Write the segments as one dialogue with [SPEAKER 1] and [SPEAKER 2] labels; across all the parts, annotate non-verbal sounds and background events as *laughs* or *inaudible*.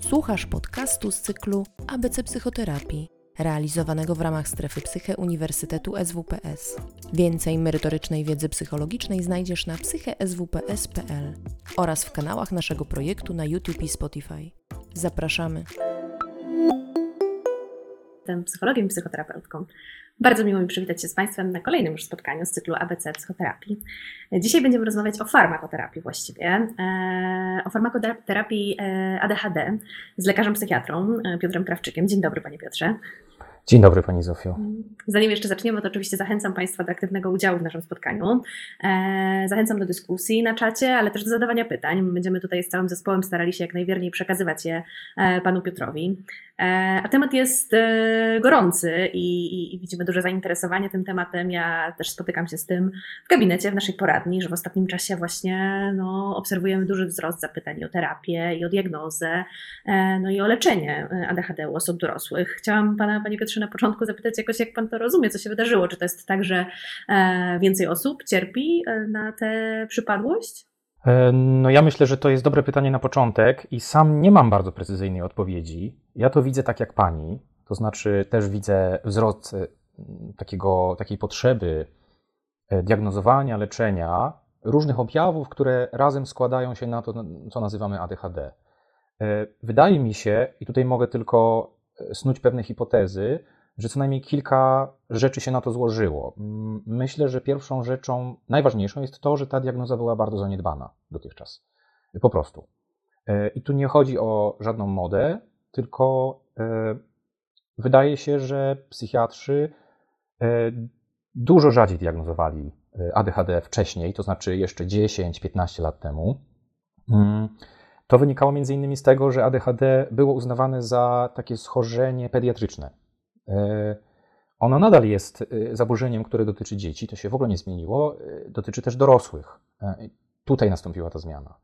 [SPEAKER 1] Słuchasz podcastu z cyklu ABC Psychoterapii, realizowanego w ramach strefy Psyche Uniwersytetu SWPS. Więcej merytorycznej wiedzy psychologicznej znajdziesz na psycheswps.pl oraz w kanałach naszego projektu na YouTube i Spotify. Zapraszamy.
[SPEAKER 2] Jestem psychologiem i psychoterapeutką. Bardzo miło mi przywitać się z Państwem na kolejnym już spotkaniu z cyklu ABC Psychoterapii. Dzisiaj będziemy rozmawiać o farmakoterapii właściwie, e, o farmakoterapii e, ADHD z lekarzem psychiatrą e, Piotrem Krawczykiem. Dzień dobry Panie Piotrze.
[SPEAKER 3] Dzień dobry Pani Zofio.
[SPEAKER 2] Zanim jeszcze zaczniemy, to oczywiście zachęcam Państwa do aktywnego udziału w naszym spotkaniu. Zachęcam do dyskusji na czacie, ale też do zadawania pytań. Będziemy tutaj z całym zespołem starali się jak najwierniej przekazywać je Panu Piotrowi. E, a temat jest e, gorący i, i, widzimy duże zainteresowanie tym tematem. Ja też spotykam się z tym w gabinecie, w naszej poradni, że w ostatnim czasie właśnie no, obserwujemy duży wzrost zapytań o terapię i o diagnozę, e, no i o leczenie ADHD u osób dorosłych. Chciałam Pana, Panie Piotrze, na początku zapytać jakoś, jak Pan to rozumie, co się wydarzyło? Czy to jest tak, że więcej osób cierpi na tę przypadłość?
[SPEAKER 3] E, no ja myślę, że to jest dobre pytanie na początek i sam nie mam bardzo precyzyjnej odpowiedzi. Ja to widzę tak jak pani, to znaczy też widzę wzrost e, takiego, takiej potrzeby e, diagnozowania, leczenia różnych objawów, które razem składają się na to, co nazywamy ADHD. Wydaje mi się, i tutaj mogę tylko snuć pewne hipotezy, że co najmniej kilka rzeczy się na to złożyło. Myślę, że pierwszą rzeczą, najważniejszą jest to, że ta diagnoza była bardzo zaniedbana dotychczas. Po prostu. E, I tu nie chodzi o żadną modę, tylko e, wydaje się, że psychiatrzy e, dużo rzadziej diagnozowali ADHD wcześniej, to znaczy jeszcze 10-15 lat temu. To wynikało między innymi z tego, że ADHD było uznawane za takie schorzenie pediatryczne E, ono nadal jest e, zaburzeniem, które dotyczy dzieci, to się w ogóle nie zmieniło, e, dotyczy też dorosłych. Tutaj nastąpiła ta zmiana.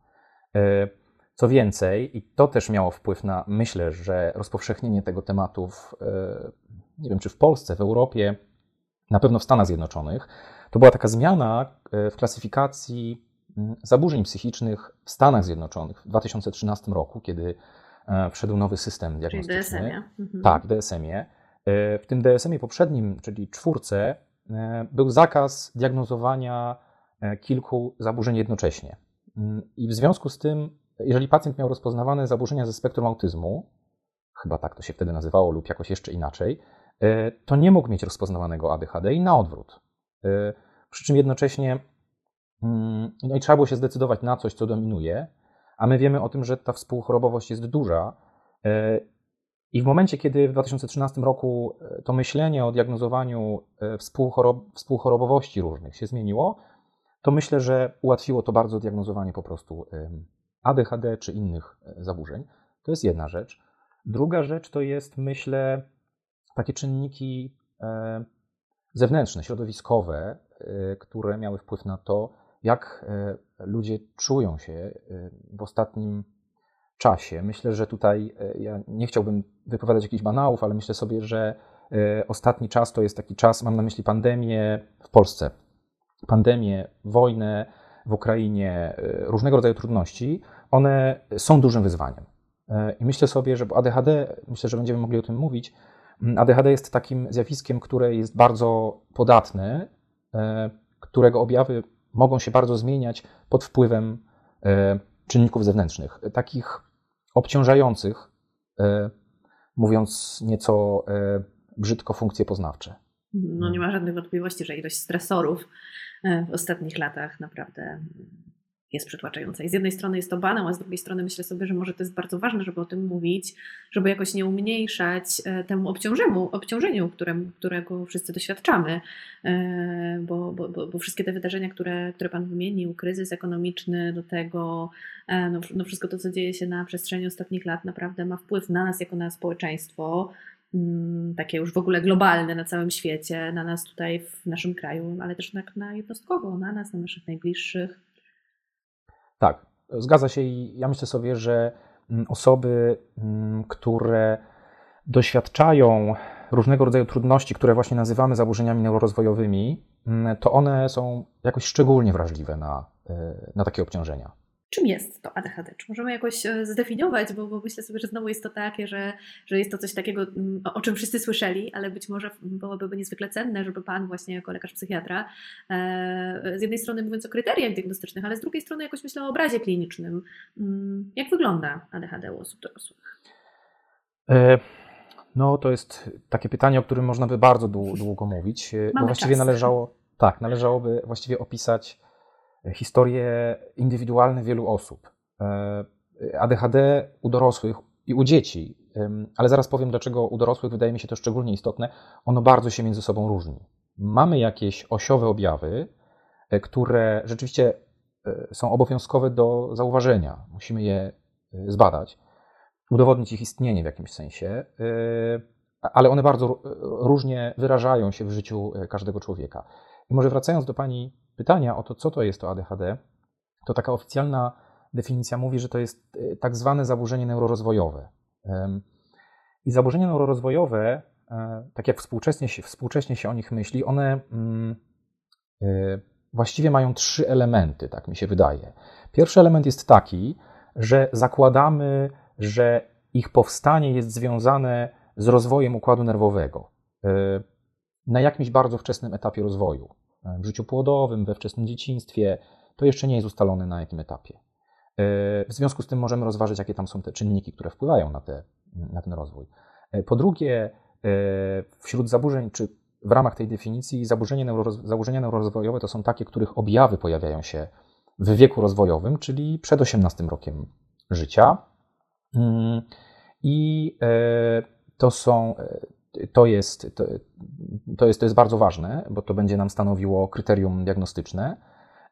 [SPEAKER 3] Co więcej, i to też miało wpływ na, myślę, że rozpowszechnienie tego tematu, w, nie wiem czy w Polsce, w Europie, na pewno w Stanach Zjednoczonych, to była taka zmiana w klasyfikacji zaburzeń psychicznych w Stanach Zjednoczonych w 2013 roku, kiedy wszedł nowy system diagnostyczny.
[SPEAKER 2] Czyli DSM-ie. Mhm.
[SPEAKER 3] Tak, DSM-ie E, w tym DSM-ie poprzednim, czyli czwórce, e, był zakaz diagnozowania e, kilku zaburzeń jednocześnie. Mm, I w związku z tym, jeżeli pacjent miał rozpoznawane zaburzenia ze spektrum autyzmu, chyba tak to się wtedy nazywało, lub jakoś jeszcze inaczej, to nie mógł mieć rozpoznawanego ADHD i na odwrót. Przy czym jednocześnie mm, no i trzeba było się zdecydować na coś, co dominuje, a my wiemy o tym, że ta współchorobowość jest duża i w momencie, kiedy w 2013 roku e, to myślenie o diagnozowaniu e, współchorob współchorobowości różnych się zmieniło, to myślę, że ułatwiło to bardzo diagnozowanie po prostu ADHD czy innych e, zaburzeń. To jest jedna rzecz. Druga rzecz to jest, myślę, takie czynniki zewnętrzne, środowiskowe, które miały wpływ na to, jak ludzie czują się w ostatnim czasie. Myślę, że tutaj ja nie chciałbym wypowiadać jakichś banałów, ale myślę sobie, że e, ostatni czas to jest taki czas, mam na myśli pandemię w Polsce, pandemię, wojnę w Ukrainie, e, różnego rodzaju trudności, one są dużym wyzwaniem. E, I myślę sobie, że ADHD, myślę, że będziemy mogli o tym mówić, ADHD jest takim zjawiskiem, które jest bardzo podatne, którego objawy mogą się bardzo zmieniać pod wpływem czynników zewnętrznych, takich obciążających mówiąc nieco e, brzydko, funkcje poznawcze.
[SPEAKER 2] No nie ma żadnych wątpliwości, że ilość stresorów e, w ostatnich latach naprawdę jest przytłaczająca. I z jednej strony jest to banał, a z drugiej strony myślę sobie, że może to jest bardzo ważne, żeby o tym mówić, żeby jakoś nie umniejszać e, temu obciążeniu, obciążeniu którym, którego wszyscy doświadczamy, e, bo, bo, bo, wszystkie te wydarzenia, które, które Pan wymienił, kryzys ekonomiczny, do tego e, no, no wszystko to, co dzieje się na przestrzeni ostatnich lat, naprawdę ma wpływ na nas jako na społeczeństwo mm, takie już w ogóle globalne na całym świecie, na nas tutaj w naszym kraju, ale też na, na jednostkowo, na nas, na naszych najbliższych.
[SPEAKER 3] Tak, zgadza się i ja myślę sobie, że mm, osoby, mm, które doświadczają różnego rodzaju trudności, które właśnie nazywamy zaburzeniami neurorozwojowymi, mm, to one są jakoś szczególnie wrażliwe na, e, na takie obciążenia.
[SPEAKER 2] Czym jest to ADHD? Czy możemy jakoś e, zdefiniować, bo, bo, myślę sobie, że znowu jest to takie, że, że jest to coś takiego, mm, o, czym wszyscy słyszeli, ale być może byłoby niezwykle cenne, żeby Pan właśnie jako lekarz psychiatra e, z jednej strony mówiąc o kryteriach diagnostycznych, ale z drugiej strony jakoś myślę o obrazie klinicznym. Mm, jak wygląda ADHD u osób dorosłych?
[SPEAKER 3] E, no to jest takie pytanie, o którym można by bardzo długo mówić, Mamy bo właściwie czas. należało, tak, należałoby właściwie opisać historie indywidualne wielu osób. E, ADHD u dorosłych i u dzieci, ale zaraz powiem, dlaczego u dorosłych wydaje mi się to szczególnie istotne. Ono bardzo się między sobą różni. Mamy jakieś osiowe objawy, e, które rzeczywiście e, są obowiązkowe do zauważenia. Musimy je zbadać, udowodnić ich istnienie w jakimś sensie, ale one bardzo różnie wyrażają się w życiu każdego człowieka. I może wracając do Pani pytania o to, co to jest to ADHD, to taka oficjalna definicja mówi, że to jest e, tak zwane zaburzenie neurorozwojowe. I zaburzenia neurorozwojowe, e, tak jak współcześnie się, współcześnie się o nich myśli, one mm, e, właściwie mają trzy elementy, tak mi się wydaje. Pierwszy element jest taki, że zakładamy, że ich powstanie jest związane z rozwojem układu nerwowego na jakimś bardzo wczesnym etapie rozwoju w życiu płodowym, we wczesnym dzieciństwie, to jeszcze nie jest ustalone na jakim etapie. E, w związku z tym możemy rozważyć, jakie tam są te czynniki, które wpływają na, te, na ten rozwój. E, po drugie, e, wśród zaburzeń, czy w ramach tej definicji, zaburzenia, neuro, zaburzenia neurorozwojowe to są takie, których objawy pojawiają się w wieku rozwojowym, czyli przed 18 rokiem życia. Mm, I to są to jest, to, jest, to jest bardzo ważne, bo to będzie nam stanowiło kryterium diagnostyczne.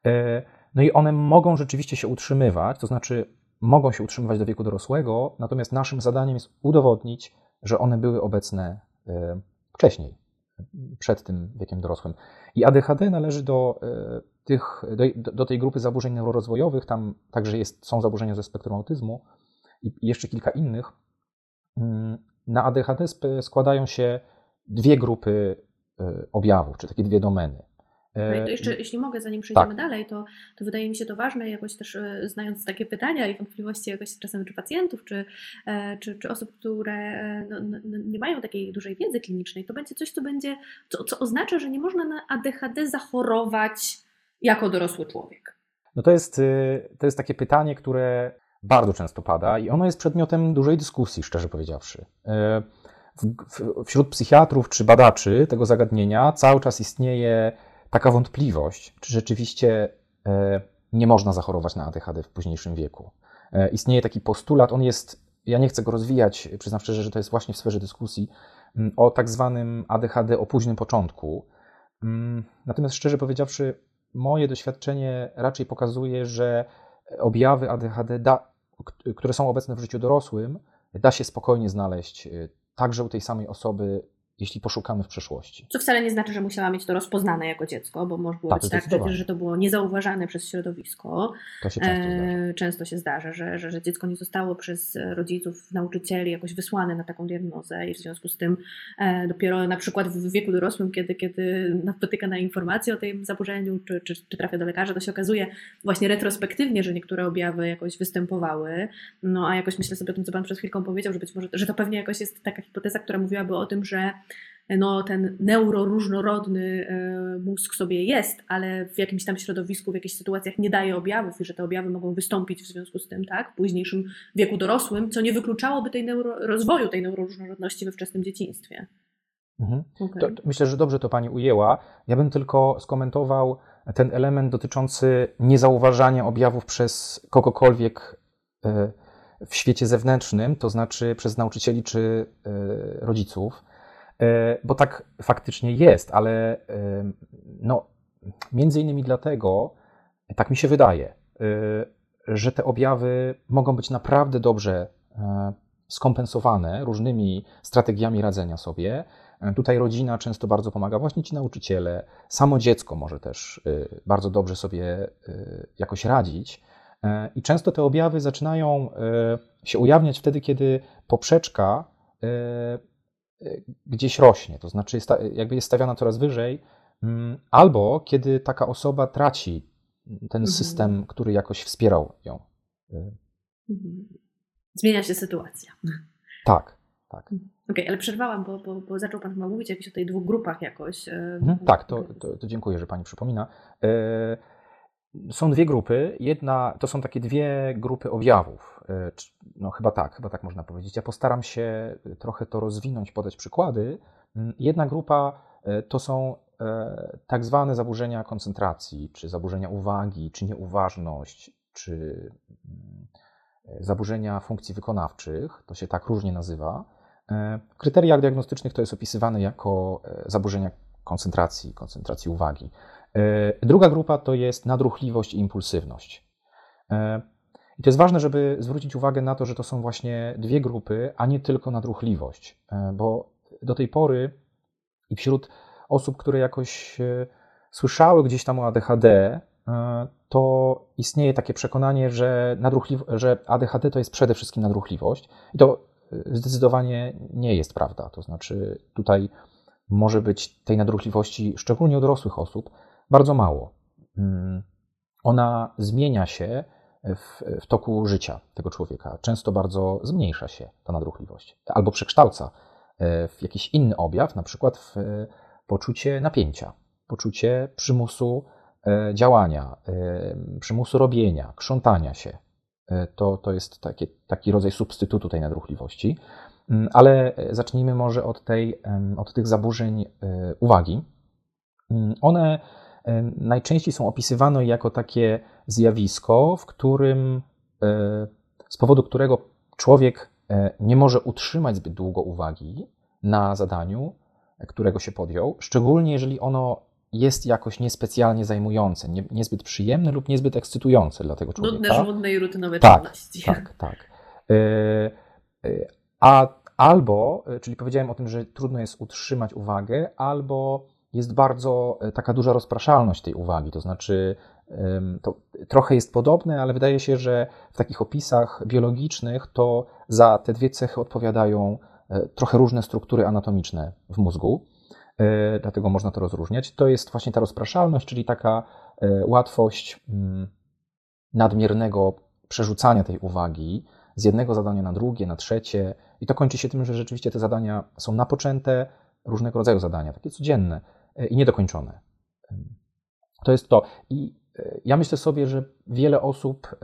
[SPEAKER 3] E, no i one mogą rzeczywiście się utrzymywać, to znaczy mogą się utrzymywać do wieku dorosłego, natomiast naszym zadaniem jest udowodnić, że one były obecne e, wcześniej, przed tym wiekiem dorosłym. I ADHD należy do, e, tych, do, do tej grupy zaburzeń neurorozwojowych, tam także jest, są zaburzenia ze spektrum autyzmu i jeszcze kilka innych. Na ADHD składają się dwie grupy e, objawów, czy takie dwie domeny.
[SPEAKER 2] E, no to jeszcze, jeśli mogę, zanim przejdziemy tak. dalej, to, to wydaje mi się to ważne, jakoś też e, znając takie pytania i wątpliwości jakoś czasem czy pacjentów, czy, czy, czy osób, które no, no, no, nie mają takiej dużej wiedzy klinicznej, to będzie coś, co będzie, co, co oznacza, że nie można na ADHD zachorować jako dorosły człowiek.
[SPEAKER 3] No to jest, to jest takie pytanie, które bardzo często pada i ono jest przedmiotem dużej dyskusji, szczerze powiedziawszy. E, wśród psychiatrów czy badaczy tego zagadnienia cały czas istnieje taka wątpliwość, czy rzeczywiście e, nie można zachorować na ADHD w późniejszym wieku. E, istnieje taki postulat, on jest, ja nie chcę go rozwijać, przyznam szczerze, że to jest właśnie w sferze dyskusji, mm, o tak zwanym ADHD o późnym początku. Mm, natomiast szczerze powiedziawszy, moje doświadczenie raczej pokazuje, że objawy ADHD, da, które są obecne w życiu dorosłym, da się spokojnie znaleźć y, także u tej samej osoby jeśli poszukamy w przeszłości.
[SPEAKER 2] Co wcale nie znaczy, że musiała mieć to rozpoznane jako dziecko, bo może było tak, być tak, że, że to było niezauważane przez środowisko.
[SPEAKER 3] To się często zdarza.
[SPEAKER 2] E, często się zdarza, że, że, że, dziecko nie zostało przez rodziców, nauczycieli jakoś wysłane na taką diagnozę i w związku z tym e, dopiero na przykład w wieku dorosłym, kiedy, kiedy napotyka na informacje o tym zaburzeniu, czy, czy, czy trafia do lekarza, to się okazuje właśnie retrospektywnie, że niektóre objawy jakoś występowały. No a jakoś myślę sobie o tym, co Pan przed chwilką powiedział, że być może, że to pewnie jakoś jest taka hipoteza, która mówiłaby o tym, że no, ten neuroróżnorodny e, mózg sobie jest, ale w jakimś tam środowisku, w jakichś sytuacjach nie daje objawów i że te objawy mogą wystąpić w związku z tym, tak, w późniejszym wieku dorosłym, co nie wykluczałoby tej neuro, rozwoju tej neuroróżnorodności we wczesnym dzieciństwie.
[SPEAKER 3] Mhm. Okay. To, to myślę, że dobrze to Pani ujęła. Ja bym tylko skomentował ten element dotyczący niezauważania objawów przez kogokolwiek e, w świecie zewnętrznym, to znaczy przez nauczycieli czy e, rodziców. E, bo tak faktycznie jest, ale e, no, między innymi dlatego, tak mi się wydaje, e, że te objawy mogą być naprawdę dobrze skompensowane różnymi strategiami radzenia sobie. Tutaj rodzina często bardzo pomaga, właśnie ci nauczyciele, samo dziecko może też bardzo dobrze sobie jakoś radzić. I często te objawy zaczynają się ujawniać wtedy, kiedy poprzeczka gdzieś rośnie, to znaczy jest, jakby jest stawiana coraz wyżej, mm, albo kiedy taka osoba traci ten mhm. system, który jakoś wspierał ją.
[SPEAKER 2] Mhm. Zmienia się sytuacja.
[SPEAKER 3] Tak, tak.
[SPEAKER 2] Okej, okay, ale przerwałam, bo, bo, bo, zaczął Pan chyba mówić jakiś o tej dwóch grupach jakoś.
[SPEAKER 3] Mhm, tak, to, to, to, dziękuję, że Pani przypomina. Są dwie grupy. Jedna to są takie dwie grupy objawów. No chyba tak, chyba tak można powiedzieć. Ja postaram się trochę to rozwinąć, podać przykłady. Mm, jedna grupa to są tak zwane zaburzenia koncentracji, czy zaburzenia uwagi, czy nieuważność, czy mm, zaburzenia funkcji wykonawczych, to się tak różnie nazywa. E, w kryteriach diagnostycznych to jest opisywane jako e, zaburzenia koncentracji, koncentracji uwagi. E, druga grupa to jest nadruchliwość i impulsywność. I to jest ważne, żeby zwrócić uwagę na to, że to są właśnie dwie grupy, a nie tylko nadruchliwość, bo do tej pory i wśród osób, które jakoś słyszały gdzieś tam o ADHD, to istnieje takie przekonanie, że, że ADHD to jest przede wszystkim nadruchliwość. I to zdecydowanie nie jest prawda. To znaczy, tutaj może być tej nadruchliwości, szczególnie u dorosłych osób, bardzo mało. Mm, ona zmienia się w, w, toku życia tego człowieka. Często bardzo zmniejsza się ta nadruchliwość, albo przekształca y, w jakiś inny objaw, na przykład w poczucie napięcia, poczucie przymusu E, działania, e, przymusu robienia, krzątania się. E, to, to jest taki, taki rodzaj substytutu tej nadruchliwości. Mm, ale zacznijmy może od, tej, od tych zaburzeń uwagi. Mm, one najczęściej są opisywane jako takie zjawisko, w którym, z powodu którego człowiek nie może utrzymać zbyt długo uwagi na zadaniu, którego się podjął, szczególnie jeżeli ono jest jakoś niespecjalnie zajmujące, nie, niezbyt przyjemne lub niezbyt ekscytujące dla tego człowieka.
[SPEAKER 2] Nudne, żmudne i rutynowe
[SPEAKER 3] tak,
[SPEAKER 2] czynności.
[SPEAKER 3] Tak, tak. E, e, a albo, e, czyli powiedziałem o tym, że trudno jest utrzymać uwagę, albo jest bardzo taka duża rozpraszalność tej uwagi, to znaczy to trochę jest podobne, ale wydaje się, że w takich opisach biologicznych to za te dwie cechy odpowiadają trochę różne struktury anatomiczne w mózgu. E, dlatego można to rozróżniać. To jest właśnie ta rozpraszalność, czyli taka e, łatwość mm, nadmiernego przerzucania tej uwagi z jednego zadania na drugie, na trzecie, i to kończy się tym, że rzeczywiście te zadania są napoczęte, różnego rodzaju zadania, takie codzienne e, i niedokończone. To jest to. I ja myślę sobie, że wiele osób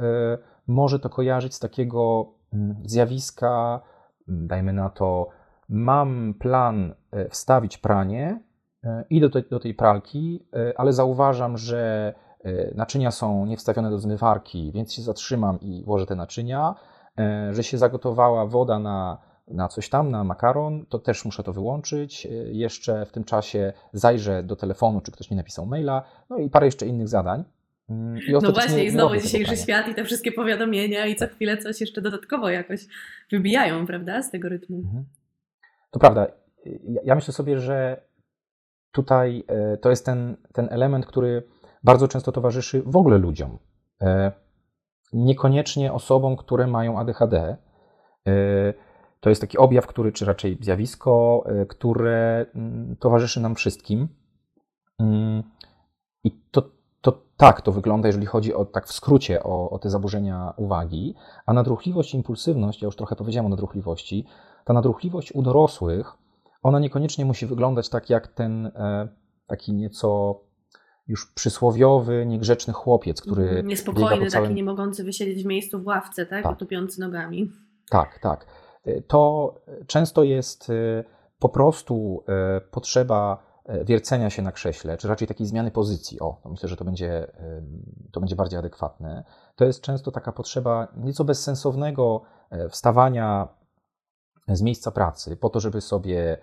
[SPEAKER 3] może to kojarzyć z takiego mm, zjawiska, mm, dajmy na to, mam plan e, wstawić pranie, e, idę do, tej pralki, e, ale zauważam, że naczynia są niewstawione do zmywarki, więc się zatrzymam i włożę te naczynia, że się zagotowała woda na, na coś tam, na makaron, to też muszę to wyłączyć. Jeszcze w tym czasie zajrzę do telefonu, czy ktoś mi napisał maila, no i parę jeszcze innych zadań.
[SPEAKER 2] Mm, I no właśnie, i znowu dzisiejszy świat i te wszystkie powiadomienia i co chwilę coś jeszcze dodatkowo jakoś wybijają, prawda, z tego rytmu. Mhm.
[SPEAKER 3] To prawda. Ja myślę sobie, że tutaj e, to jest ten, ten element, który bardzo często towarzyszy w ogóle ludziom. Niekoniecznie osobom, które mają ADHD. E, to jest taki objaw, który, czy raczej zjawisko, które mm, towarzyszy nam wszystkim. Mm, I to, to tak to wygląda, jeżeli chodzi o, tak w skrócie, o, o te zaburzenia uwagi. A nadruchliwość i impulsywność, ja już trochę powiedziałem o nadruchliwości, ta nadruchliwość u dorosłych, ona niekoniecznie musi wyglądać tak jak ten e, taki nieco już przysłowiowy, niegrzeczny chłopiec, który.
[SPEAKER 2] Mhm, niespokojny, całym... taki nie mogący wysiedzieć w miejscu w ławce, tak? tak. Nogami.
[SPEAKER 3] Tak, tak. E, to często jest e, po prostu potrzeba wiercenia się na krześle, czy raczej takiej zmiany pozycji. O, to myślę, że to będzie, to będzie bardziej adekwatne. To jest często taka potrzeba nieco bezsensownego wstawania z miejsca pracy, po to, żeby sobie e,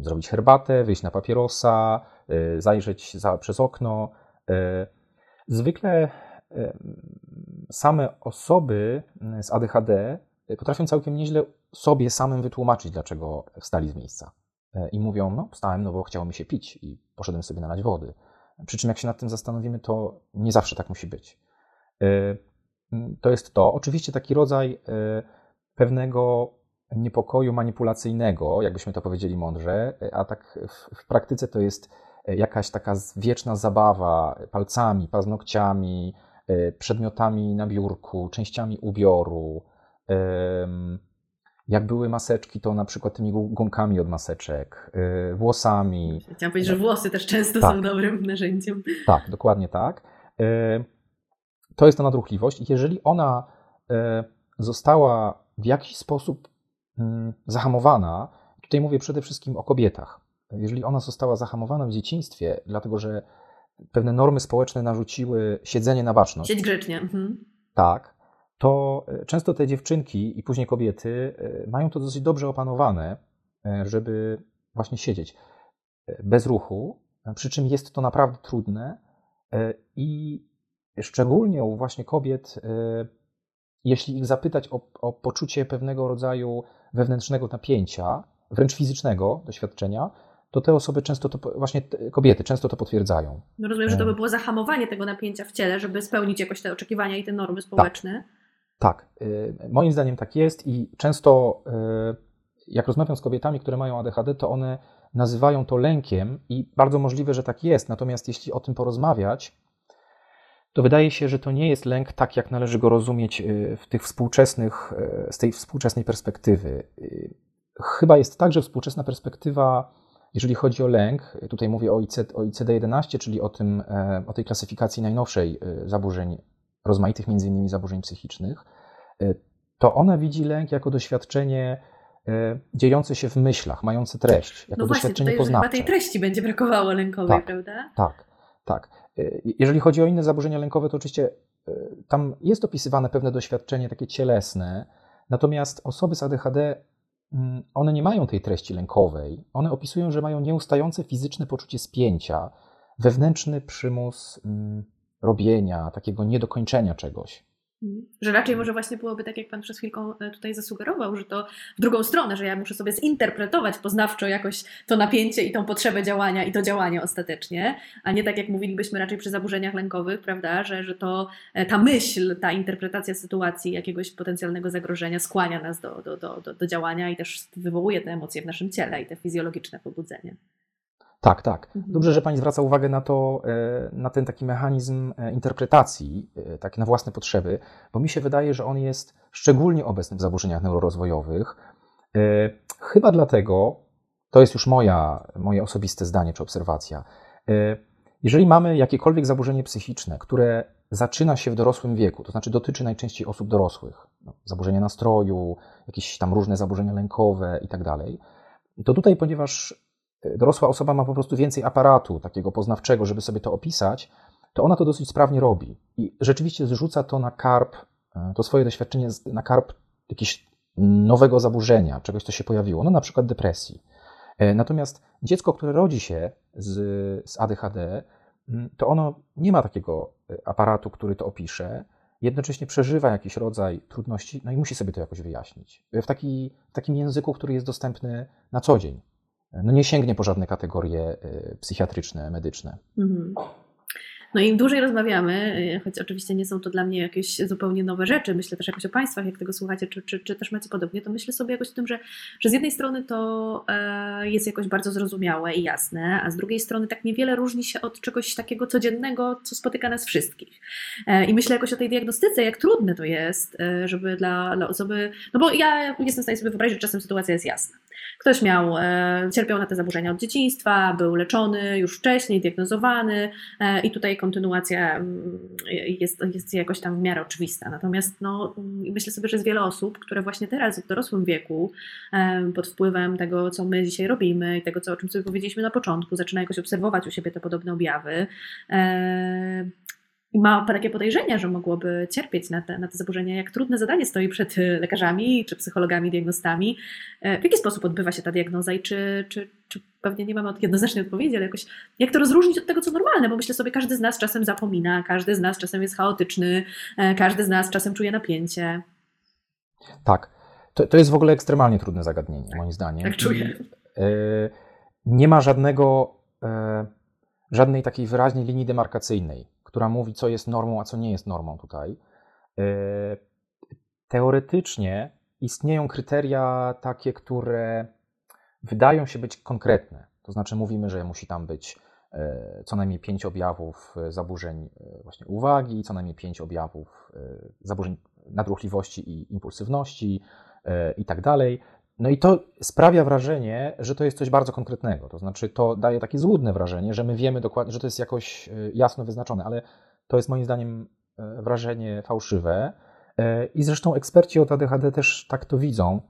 [SPEAKER 3] zrobić herbatę, wyjść na papierosa, e, zajrzeć za, przez okno. E, zwykle same osoby z ADHD potrafią całkiem nieźle sobie samym wytłumaczyć, dlaczego wstali z miejsca. I mówią, no wstałem, no bo chciało mi się pić i poszedłem sobie nalać wody. Przy czym jak się nad tym zastanowimy, to nie zawsze tak musi być. To jest to. Oczywiście taki rodzaj pewnego niepokoju manipulacyjnego, jakbyśmy to powiedzieli mądrze, a tak w, w praktyce to jest jakaś taka wieczna zabawa palcami, paznokciami, przedmiotami na biurku, częściami ubioru. Jak były maseczki, to na przykład tymi gumkami od maseczek, włosami.
[SPEAKER 2] Chciałam powiedzieć, że włosy też często tak. są dobrym narzędziem.
[SPEAKER 3] Tak, dokładnie tak. To jest ta nadruchliwość. I jeżeli ona została w jakiś sposób zahamowana, tutaj mówię przede wszystkim o kobietach. Jeżeli ona została zahamowana w dzieciństwie, dlatego że pewne normy społeczne narzuciły siedzenie na baczność.
[SPEAKER 2] Siedź grzecznie. Mhm.
[SPEAKER 3] Tak. To e, często te dziewczynki i później kobiety e, mają to dosyć dobrze opanowane, e, żeby właśnie siedzieć bez ruchu, przy czym jest to naprawdę trudne i szczególnie u właśnie kobiet, jeśli ich zapytać o, o poczucie pewnego rodzaju wewnętrznego napięcia, wręcz fizycznego doświadczenia, to te osoby często to, właśnie kobiety często to potwierdzają.
[SPEAKER 2] No rozumiem, że to by było zahamowanie tego napięcia w ciele, żeby spełnić jakoś te oczekiwania i te normy społeczne.
[SPEAKER 3] Tak, tak. moim zdaniem tak jest i często y, jak rozmawiam z kobietami, które mają ADHD, to one nazywają to lękiem i bardzo możliwe, że tak jest. Natomiast jeśli o tym porozmawiać, to wydaje się, że to nie jest lęk tak, jak należy go rozumieć y, w tych współczesnych, z tej współczesnej perspektywy. Chyba jest tak, że współczesna perspektywa jeżeli chodzi o lęk, tutaj mówię o, ICD-11, czyli o, tym, e, o tej klasyfikacji najnowszej e, zaburzeń, rozmaitych między innymi zaburzeń psychicznych, e, to ona widzi lęk jako doświadczenie dziejące się w myślach, mające treść, jako
[SPEAKER 2] no właśnie,
[SPEAKER 3] doświadczenie poznawcze.
[SPEAKER 2] Chyba tej treści będzie brakowało lękowej,
[SPEAKER 3] tak,
[SPEAKER 2] prawda?
[SPEAKER 3] Tak, tak. Jeżeli chodzi o inne zaburzenia lękowe, to oczywiście tam jest opisywane pewne doświadczenie takie cielesne, natomiast osoby z ADHD Mm, one nie mają tej treści lękowej. One opisują, że mają nieustające fizyczne poczucie spięcia, wewnętrzny przymus mm, robienia, takiego niedokończenia czegoś.
[SPEAKER 2] Że raczej może właśnie byłoby tak, jak Pan przed chwilką e, tutaj zasugerował, że to w drugą stronę, że ja muszę sobie zinterpretować poznawczo jakoś to napięcie i tą potrzebę działania i to działanie ostatecznie, a nie tak jak mówilibyśmy raczej przy zaburzeniach lękowych, prawda, że, że to e, ta myśl, ta interpretacja sytuacji jakiegoś potencjalnego zagrożenia skłania nas do, do, do, do działania i też wywołuje te emocje w naszym ciele i te fizjologiczne pobudzenie.
[SPEAKER 3] Tak, tak. Mhm. Dobrze, że Pani zwraca uwagę na to, e, na ten taki mechanizm e, interpretacji, e, taki na własne potrzeby, bo mi się wydaje, że on jest szczególnie obecny w zaburzeniach neurorozwojowych. Chyba dlatego, to jest już moja, moje osobiste zdanie czy obserwacja, jeżeli mamy jakiekolwiek zaburzenie psychiczne, które zaczyna się w dorosłym wieku, to znaczy dotyczy najczęściej osób dorosłych, no, zaburzenia nastroju, jakieś tam różne zaburzenia lękowe i tak dalej, to tutaj, ponieważ dorosła osoba ma po prostu więcej aparatu takiego poznawczego, żeby sobie to opisać, to ona to dosyć sprawnie robi. I rzeczywiście zrzuca to na karp, e, to swoje doświadczenie na karp jakiegoś nowego zaburzenia, czegoś, co się pojawiło, no na przykład depresji. E, natomiast dziecko, które rodzi się z, z ADHD, to ono nie ma takiego e, aparatu, który to opisze, jednocześnie przeżywa jakiś rodzaj trudności, no i musi sobie to jakoś wyjaśnić. W, taki, w takim języku, który jest dostępny na co dzień no nie sięgnie po żadne kategorie y, psychiatryczne, medyczne. Mhm.
[SPEAKER 2] No im dłużej rozmawiamy, y, choć oczywiście nie są to dla mnie jakieś zupełnie nowe rzeczy, myślę też jakoś o Państwach, jak tego słuchacie, czy, czy, czy też macie podobnie, to myślę sobie jakoś o tym, że, że z jednej strony to e, jest jakoś bardzo zrozumiałe i jasne, a z drugiej strony tak niewiele różni się od czegoś takiego codziennego, co spotyka nas wszystkich. E, I myślę jakoś o tej diagnostyce, jak trudne to jest, e, żeby dla, dla osoby, no bo ja jestem w stanie sobie wyobrazić, że czasem sytuacja jest jasna. Ktoś miał, e, cierpiał na te zaburzenia od dzieciństwa, był leczony już wcześniej, diagnozowany e, i tutaj kontynuacja mm, jest, jest jakoś tam w miarę oczywista. Natomiast no, myślę sobie, że jest wiele osób, które właśnie teraz w dorosłym wieku, e, pod wpływem tego, co my dzisiaj robimy i tego, co, o czym sobie powiedzieliśmy na początku, zaczyna jakoś obserwować u siebie te podobne objawy i ma takie podejrzenia, że mogłoby cierpieć na te, na te zaburzenia, jak trudne zadanie stoi przed y, lekarzami czy psychologami, diagnostami. E, w jaki sposób odbywa się ta diagnoza i czy, czy, czy pewnie nie mamy jednoznacznej odpowiedzi, ale jakoś jak to rozróżnić od tego, co normalne, bo myślę sobie, każdy z nas czasem zapomina, każdy z nas czasem jest chaotyczny, e, każdy z nas czasem czuje napięcie.
[SPEAKER 3] Tak. To, to jest w ogóle ekstremalnie trudne zagadnienie, moim zdaniem.
[SPEAKER 2] Tak czuję.
[SPEAKER 3] E, nie ma żadnego, żadnej takiej wyraźnej linii demarkacyjnej która mówi, co jest normą, a co nie jest normą tutaj. E, teoretycznie istnieją kryteria takie, które wydają się być konkretne. To znaczy, mówimy, że musi tam być co najmniej pięć objawów zaburzeń właśnie uwagi, co najmniej pięć objawów zaburzeń nadruchliwości i impulsywności i tak dalej. No i to sprawia wrażenie, że to jest coś bardzo konkretnego. To znaczy, to daje takie złudne wrażenie, że my wiemy dokładnie, że to jest jakoś jasno wyznaczone, ale to jest moim zdaniem wrażenie fałszywe. I zresztą eksperci od ADHD też tak to widzą.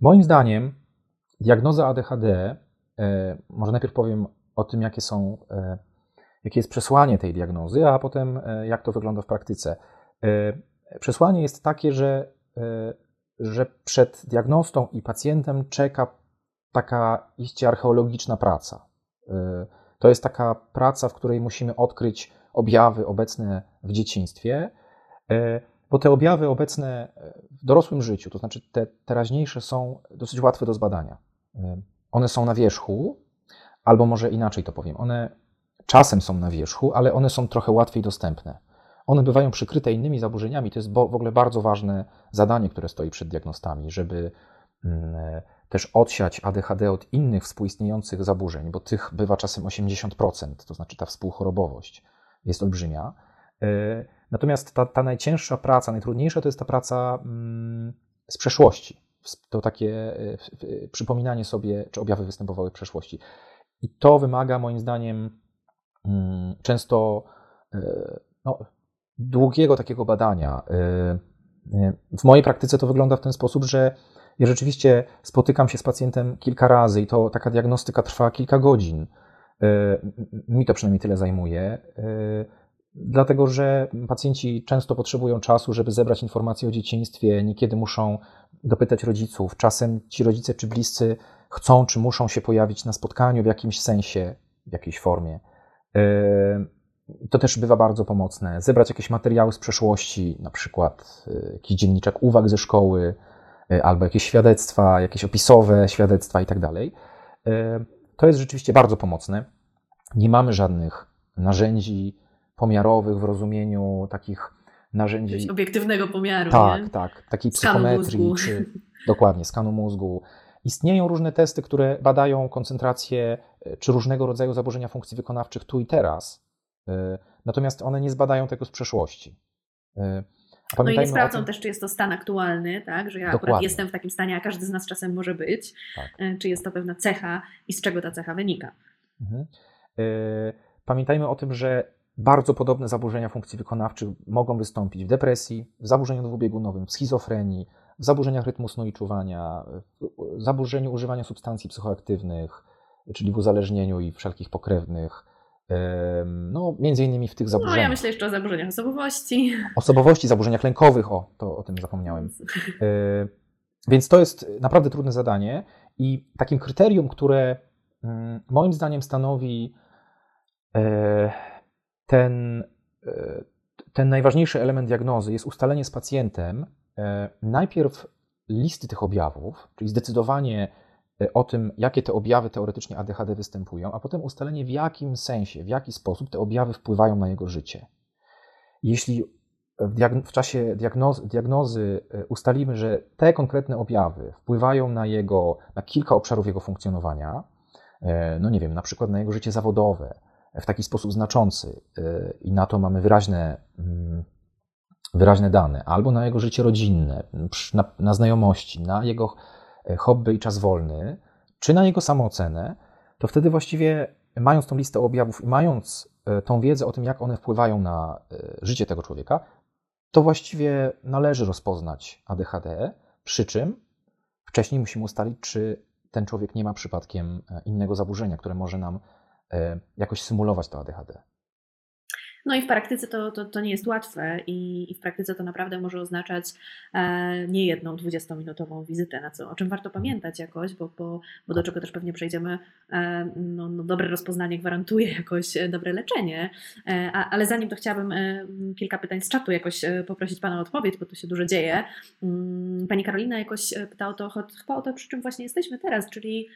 [SPEAKER 3] Moim zdaniem diagnoza ADHD, może najpierw powiem o tym, jakie są, jakie jest przesłanie tej diagnozy, a potem jak to wygląda w praktyce. Przesłanie jest takie, że, że przed diagnostą i pacjentem czeka taka iście archeologiczna praca. To jest taka praca, w której musimy odkryć objawy obecne w dzieciństwie, bo te objawy obecne w dorosłym życiu, to znaczy te teraźniejsze, są dosyć łatwe do zbadania. One są na wierzchu, albo może inaczej to powiem, one czasem są na wierzchu, ale one są trochę łatwiej dostępne. One bywają przykryte innymi zaburzeniami. To jest w ogóle bardzo ważne zadanie, które stoi przed diagnostami, żeby mm, też odsiać ADHD od innych współistniejących zaburzeń, bo tych bywa czasem 80%, to znaczy ta współchorobowość jest olbrzymia. E, natomiast ta, ta najcięższa praca, najtrudniejsza to jest ta praca mm, z przeszłości. To takie przypominanie sobie, czy objawy występowały w przeszłości. I to wymaga moim zdaniem mm, często e, no, długiego takiego badania. W mojej praktyce to wygląda w ten sposób, że ja rzeczywiście spotykam się z pacjentem kilka razy i to taka diagnostyka trwa kilka godzin. Mi to przynajmniej tyle zajmuje dlatego że pacjenci często potrzebują czasu, żeby zebrać informacje o dzieciństwie, niekiedy muszą dopytać rodziców, czasem ci rodzice czy bliscy chcą czy muszą się pojawić na spotkaniu w jakimś sensie, w jakiejś formie. To też bywa bardzo pomocne. Zebrać jakieś materiały z przeszłości, na przykład yy, jakiś dzienniczek uwag ze szkoły, yy, albo jakieś świadectwa, jakieś opisowe świadectwa i tak dalej. To jest rzeczywiście bardzo pomocne. Nie mamy żadnych narzędzi, pomiarowych w rozumieniu takich narzędzi.
[SPEAKER 2] Obiektywnego pomiaru.
[SPEAKER 3] Tak,
[SPEAKER 2] nie?
[SPEAKER 3] tak. Takiej psychometrii, czy *laughs* dokładnie skanu mózgu. Istnieją różne testy, które badają koncentrację e, czy różnego rodzaju zaburzenia funkcji wykonawczych tu i teraz. E, natomiast one nie zbadają tego z przeszłości.
[SPEAKER 2] E, no i nie sprawdzą też, czy jest to stan aktualny, tak? że ja Dokładnie. akurat jestem w takim stanie, a każdy z nas czasem może być. Tak. Czy jest to pewna cecha i z czego ta cecha wynika. Mhm.
[SPEAKER 3] Pamiętajmy o tym, że bardzo podobne zaburzenia funkcji wykonawczych mogą wystąpić w depresji, w zaburzeniu dwubiegunowym, w schizofrenii, w zaburzeniach rytmu snu i czuwania, w zaburzeniu używania substancji psychoaktywnych, czyli w uzależnieniu i wszelkich pokrewnych. No, między innymi w tych zaburzeniach. No,
[SPEAKER 2] ja myślę jeszcze o zaburzeniach osobowości.
[SPEAKER 3] Osobowości, zaburzeniach lękowych, o, to o tym zapomniałem. E, więc to jest naprawdę trudne zadanie i takim kryterium, które mm, moim zdaniem stanowi e, ten, e, ten najważniejszy element diagnozy jest ustalenie z pacjentem e, najpierw listy tych objawów, czyli zdecydowanie e, o tym, jakie te objawy teoretycznie ADHD występują, a potem ustalenie, w jakim sensie, w jaki sposób te objawy wpływają na jego życie. Jeśli w, w czasie diagnozy, diagnozy ustalimy, że te konkretne objawy wpływają na jego, na kilka obszarów jego funkcjonowania, no nie wiem, na przykład na jego życie zawodowe, w taki sposób znaczący y, i na to mamy wyraźne, mm, wyraźne dane, albo na jego życie rodzinne, na, na znajomości, na jego hobby i czas wolny, czy na jego samoocenę, to wtedy właściwie mając tą listę objawów i mając e, tą wiedzę o tym, jak one wpływają na e, życie tego człowieka, to właściwie należy rozpoznać ADHD, przy czym wcześniej musimy ustalić, czy ten człowiek nie ma przypadkiem innego zaburzenia, które może nam E, jakoś symulować to ADHD.
[SPEAKER 2] No i w praktyce to, to, to nie jest łatwe i, i, w praktyce to naprawdę może oznaczać e, nie jedną 20-minutową wizytę, na co, o czym warto pamiętać jakoś, bo, bo, bo do czego też pewnie przejdziemy, e, no, no, dobre rozpoznanie gwarantuje jakoś e, dobre leczenie, e, a, ale zanim to chciałabym e, kilka pytań z czatu jakoś poprosić Pana o odpowiedź, bo tu się dużo dzieje. Mm, pani Karolina jakoś pyta o to, chyba o to, przy czym właśnie jesteśmy teraz, czyli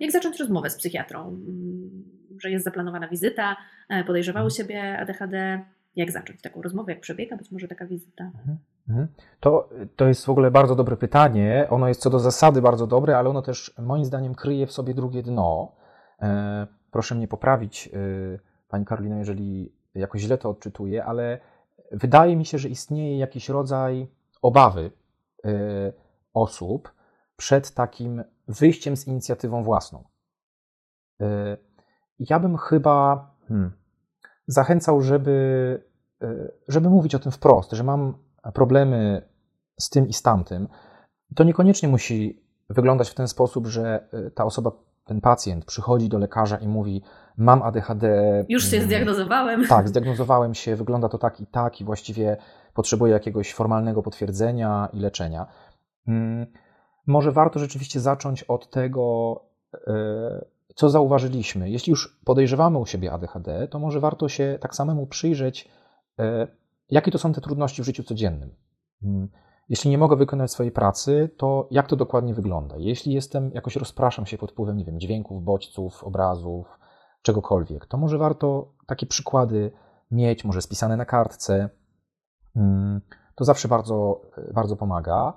[SPEAKER 2] jak zacząć rozmowę z psychiatrą, mm, że jest zaplanowana wizyta, podejrzewały mhm. siebie ADHD, jak zacząć taką rozmowę, jak przebiega być może taka wizyta? Mhm.
[SPEAKER 3] Mhm. To, to jest w ogóle bardzo dobre pytanie. Ono jest co do zasady bardzo dobre, ale ono też moim zdaniem kryje w sobie drugie dno. E, proszę mnie poprawić, Pani Karolino, jeżeli jakoś źle to odczytuję, ale wydaje mi się, że istnieje jakiś rodzaj obawy osób przed takim wyjściem z inicjatywą własną. Ja bym chyba hmm, zachęcał, żeby, żeby mówić o tym wprost, że mam problemy z tym i z tamtym. To niekoniecznie musi wyglądać w ten sposób, że ta osoba ten pacjent przychodzi do lekarza i mówi: Mam ADHD.
[SPEAKER 2] Już się mm, zdiagnozowałem. *laughs*
[SPEAKER 3] Tak, zdiagnozowałem się, wygląda to tak i tak, i właściwie potrzebuję jakiegoś formalnego potwierdzenia i leczenia. Może warto rzeczywiście zacząć od tego, e, co zauważyliśmy. Jeśli już podejrzewamy u siebie ADHD, to może warto się tak samemu przyjrzeć, e, jakie to są te trudności w życiu codziennym. Mm, jeśli nie mogę wykonać swojej pracy, to jak to dokładnie wygląda? Jeśli jestem, jakoś rozpraszam się pod wpływem, nie wiem, dźwięków, bodźców, obrazów, czegokolwiek, to może warto takie przykłady mieć, może spisane na kartce. Mm, to zawsze bardzo, bardzo pomaga.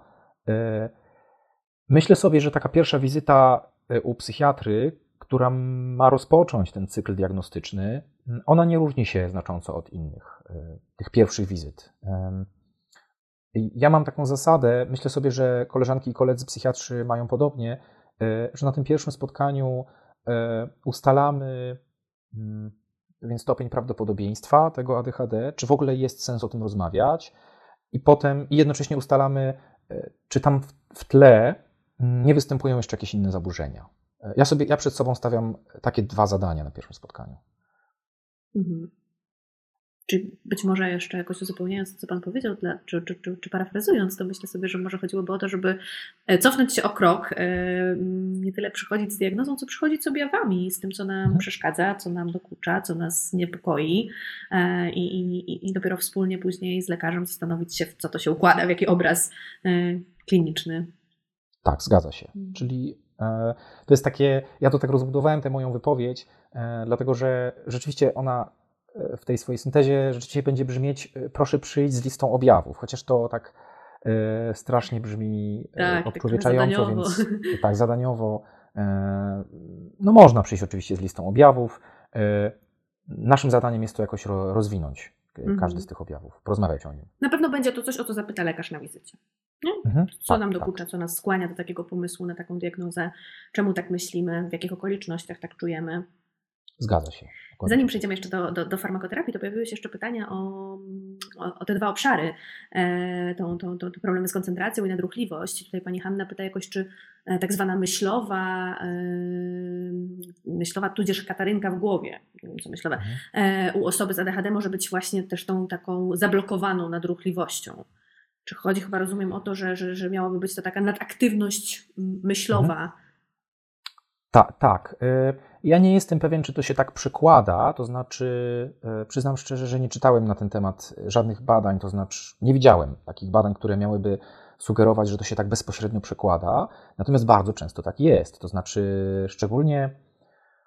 [SPEAKER 3] Myślę sobie, że taka pierwsza wizyta e, u psychiatry, która ma rozpocząć ten cykl diagnostyczny, ona nie różni się znacząco od innych, e, tych pierwszych wizyt. Ja mam taką zasadę, myślę sobie, że koleżanki i koledzy psychiatrzy mają podobnie, e, że na tym pierwszym spotkaniu ustalamy mm, więc stopień prawdopodobieństwa tego ADHD, czy w ogóle jest sens o tym rozmawiać, i potem i jednocześnie ustalamy, czy tam w tle nie występują jeszcze jakieś inne zaburzenia. Ja sobie, ja przed sobą stawiam takie dwa zadania na pierwszym spotkaniu. Mhm.
[SPEAKER 2] Czy być może jeszcze jakoś uzupełniając to, co Pan powiedział, dla, czy, czy, czy, czy, parafrazując, to myślę sobie, że może chodziłoby o to, żeby e, cofnąć się o krok, e, nie tyle przychodzić z diagnozą, co przychodzić z objawami, z tym, co nam mhm. przeszkadza, co nam dokucza, co nas niepokoi e, i, i, i dopiero wspólnie później z lekarzem zastanowić się, w co to się układa, w jaki obraz kliniczny.
[SPEAKER 3] Tak, zgadza się. Mhm. Czyli to jest takie, ja to tak rozbudowałem tę moją wypowiedź, dlatego że rzeczywiście ona w tej swojej syntezie rzeczywiście będzie brzmieć e, proszę przyjść z listą objawów, chociaż to tak e, strasznie brzmi e, tak, tak więc *laughs* tak, zadaniowo. No można przyjść oczywiście z listą objawów. Naszym zadaniem jest to jakoś rozwinąć każdy mhm. z tych objawów, porozmawiać o nim.
[SPEAKER 2] Na pewno będzie to coś, o co zapyta lekarz na wizycie. Mhm, co tak, nam dokucza, tak. co nas skłania do takiego pomysłu na taką diagnozę, czemu tak myślimy, w jakich okolicznościach tak czujemy.
[SPEAKER 3] Zgadza się.
[SPEAKER 2] Dokładnie. Zanim przejdziemy jeszcze do, do, do, farmakoterapii, to pojawiły się jeszcze pytania o, o, o te dwa obszary. E, to, to, to, problemy z koncentracją i nadruchliwość. Tutaj pani Hanna pyta jakoś, czy e, tak zwana myślowa, e, myślowa tudzież katarynka w głowie, nie wiem co myślowe, mhm. e, u osoby z ADHD może być właśnie też tą taką zablokowaną nadruchliwością. Czy chodzi chyba, rozumiem, o to, że, że, że miałaby być to taka nadaktywność myślowa, mhm
[SPEAKER 3] tak, tak. Ja nie jestem pewien, czy to się tak przekłada, to znaczy, przyznam szczerze, że nie czytałem na ten temat żadnych badań, to znaczy, nie widziałem takich badań, które miałyby sugerować, że to się tak bezpośrednio przekłada, natomiast bardzo często tak jest. To znaczy, szczególnie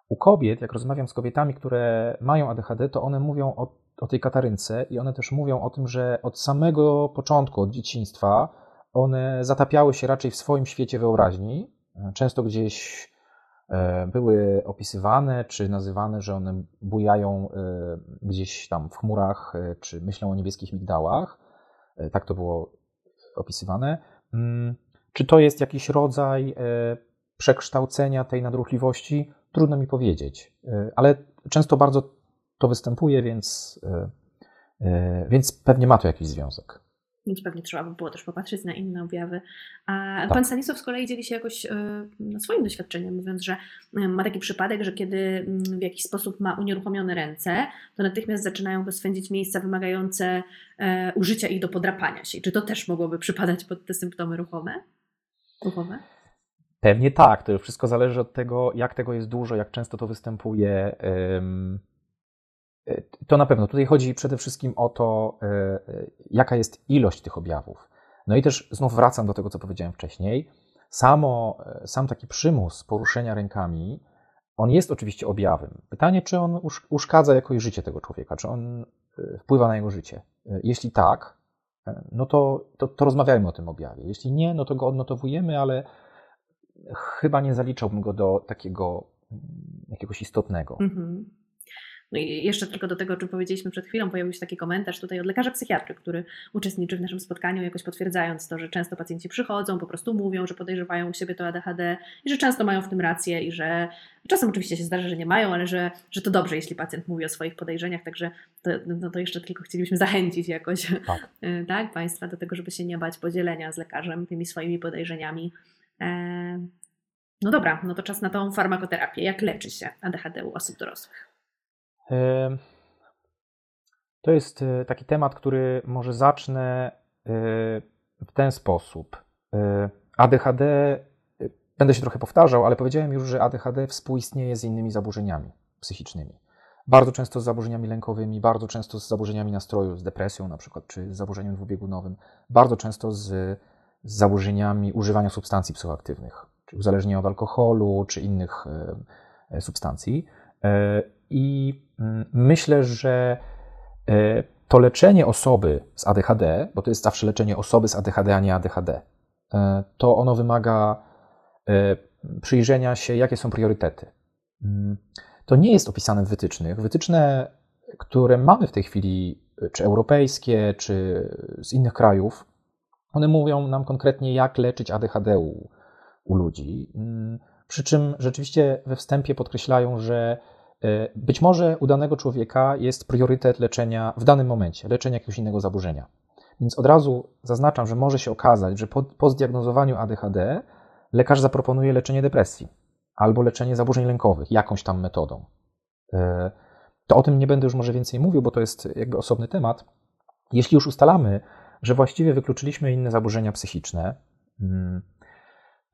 [SPEAKER 3] u kobiet, jak rozmawiam z kobietami, które mają ADHD, to one mówią o, o tej katarynce i one też mówią o tym, że od samego początku, od dzieciństwa, one zatapiały się raczej w swoim świecie wyobraźni, często gdzieś E, były opisywane czy nazywane, że one bujają e, gdzieś tam w chmurach, e, czy myślą o niebieskich migdałach. Tak to było opisywane. Mm, czy to jest jakiś rodzaj przekształcenia tej nadruchliwości? Trudno mi powiedzieć, ale często bardzo to występuje, więc, więc pewnie ma to jakiś związek
[SPEAKER 2] więc pewnie trzeba by było też popatrzeć na inne objawy. A tak. pan Stanisław z kolei dzieli się jakoś e, swoim doświadczeniem, mówiąc, że e, ma taki przypadek, że kiedy mm, w jakiś sposób ma unieruchomione ręce, to natychmiast zaczynają go swędzić miejsca wymagające e, użycia ich do podrapania się. Czy to też mogłoby przypadać pod te symptomy ruchome? ruchome?
[SPEAKER 3] Pewnie tak. To wszystko zależy od tego, jak tego jest dużo, jak często to występuje. To na pewno. Tutaj chodzi przede wszystkim o to, e, e, jaka jest ilość tych objawów. No i też znów wracam do tego, co powiedziałem wcześniej. Samo, e, sam taki przymus poruszenia rękami, on jest oczywiście objawem. Pytanie, czy on uszkadza jakoś życie tego człowieka, czy on wpływa na jego życie. Jeśli tak, no to, to, to rozmawiajmy o tym objawie. Jeśli nie, no to go odnotowujemy, ale chyba nie zaliczałbym go do takiego jakiegoś istotnego.
[SPEAKER 2] Mhm. No i jeszcze tylko do tego, o czym powiedzieliśmy przed chwilą, pojawił się taki komentarz tutaj od lekarza psychiatry, który uczestniczy w naszym spotkaniu, jakoś potwierdzając to, że często pacjenci przychodzą, po prostu mówią, że podejrzewają u siebie to ADHD i że często mają w tym rację i że czasem oczywiście się zdarza, że nie mają, ale że, że to dobrze, jeśli pacjent mówi o swoich podejrzeniach, także to, no to jeszcze tylko chcielibyśmy zachęcić jakoś tak. tak, Państwa do tego, żeby się nie bać podzielenia z lekarzem tymi swoimi podejrzeniami. E, no dobra, no to czas na tą farmakoterapię. Jak leczy się ADHD u osób dorosłych?
[SPEAKER 3] To jest e, taki temat, który może zacznę e, w ten sposób. E, ADHD, będę się trochę powtarzał, ale powiedziałem już, że ADHD współistnieje z innymi zaburzeniami psychicznymi. Bardzo często z zaburzeniami lękowymi, bardzo często z zaburzeniami nastroju, z depresją na przykład, czy z zaburzeniem dwubiegunowym, bardzo często z, z zaburzeniami używania substancji psychoaktywnych, czy uzależnienia od alkoholu, czy innych substancji. I myślę, że e, to leczenie osoby z ADHD, bo to jest zawsze leczenie osoby z ADHD, a nie ADHD, e, to ono wymaga e, przyjrzenia się, jakie są priorytety. Mm, to nie jest opisane w wytycznych. Wytyczne, które mamy w tej chwili, czy europejskie, czy z innych krajów, one mówią nam konkretnie, jak leczyć ADHD u, u ludzi. Mm, przy czym rzeczywiście we wstępie podkreślają, że być może u danego człowieka jest priorytet leczenia w danym momencie, leczenia jakiegoś innego zaburzenia. Więc od razu zaznaczam, że może się okazać, że po, po zdiagnozowaniu ADHD lekarz zaproponuje leczenie depresji albo leczenie zaburzeń lękowych jakąś tam metodą. E, to o tym nie będę już może więcej mówił, bo to jest jakby osobny temat. Jeśli już ustalamy, że właściwie wykluczyliśmy inne zaburzenia psychiczne, mm,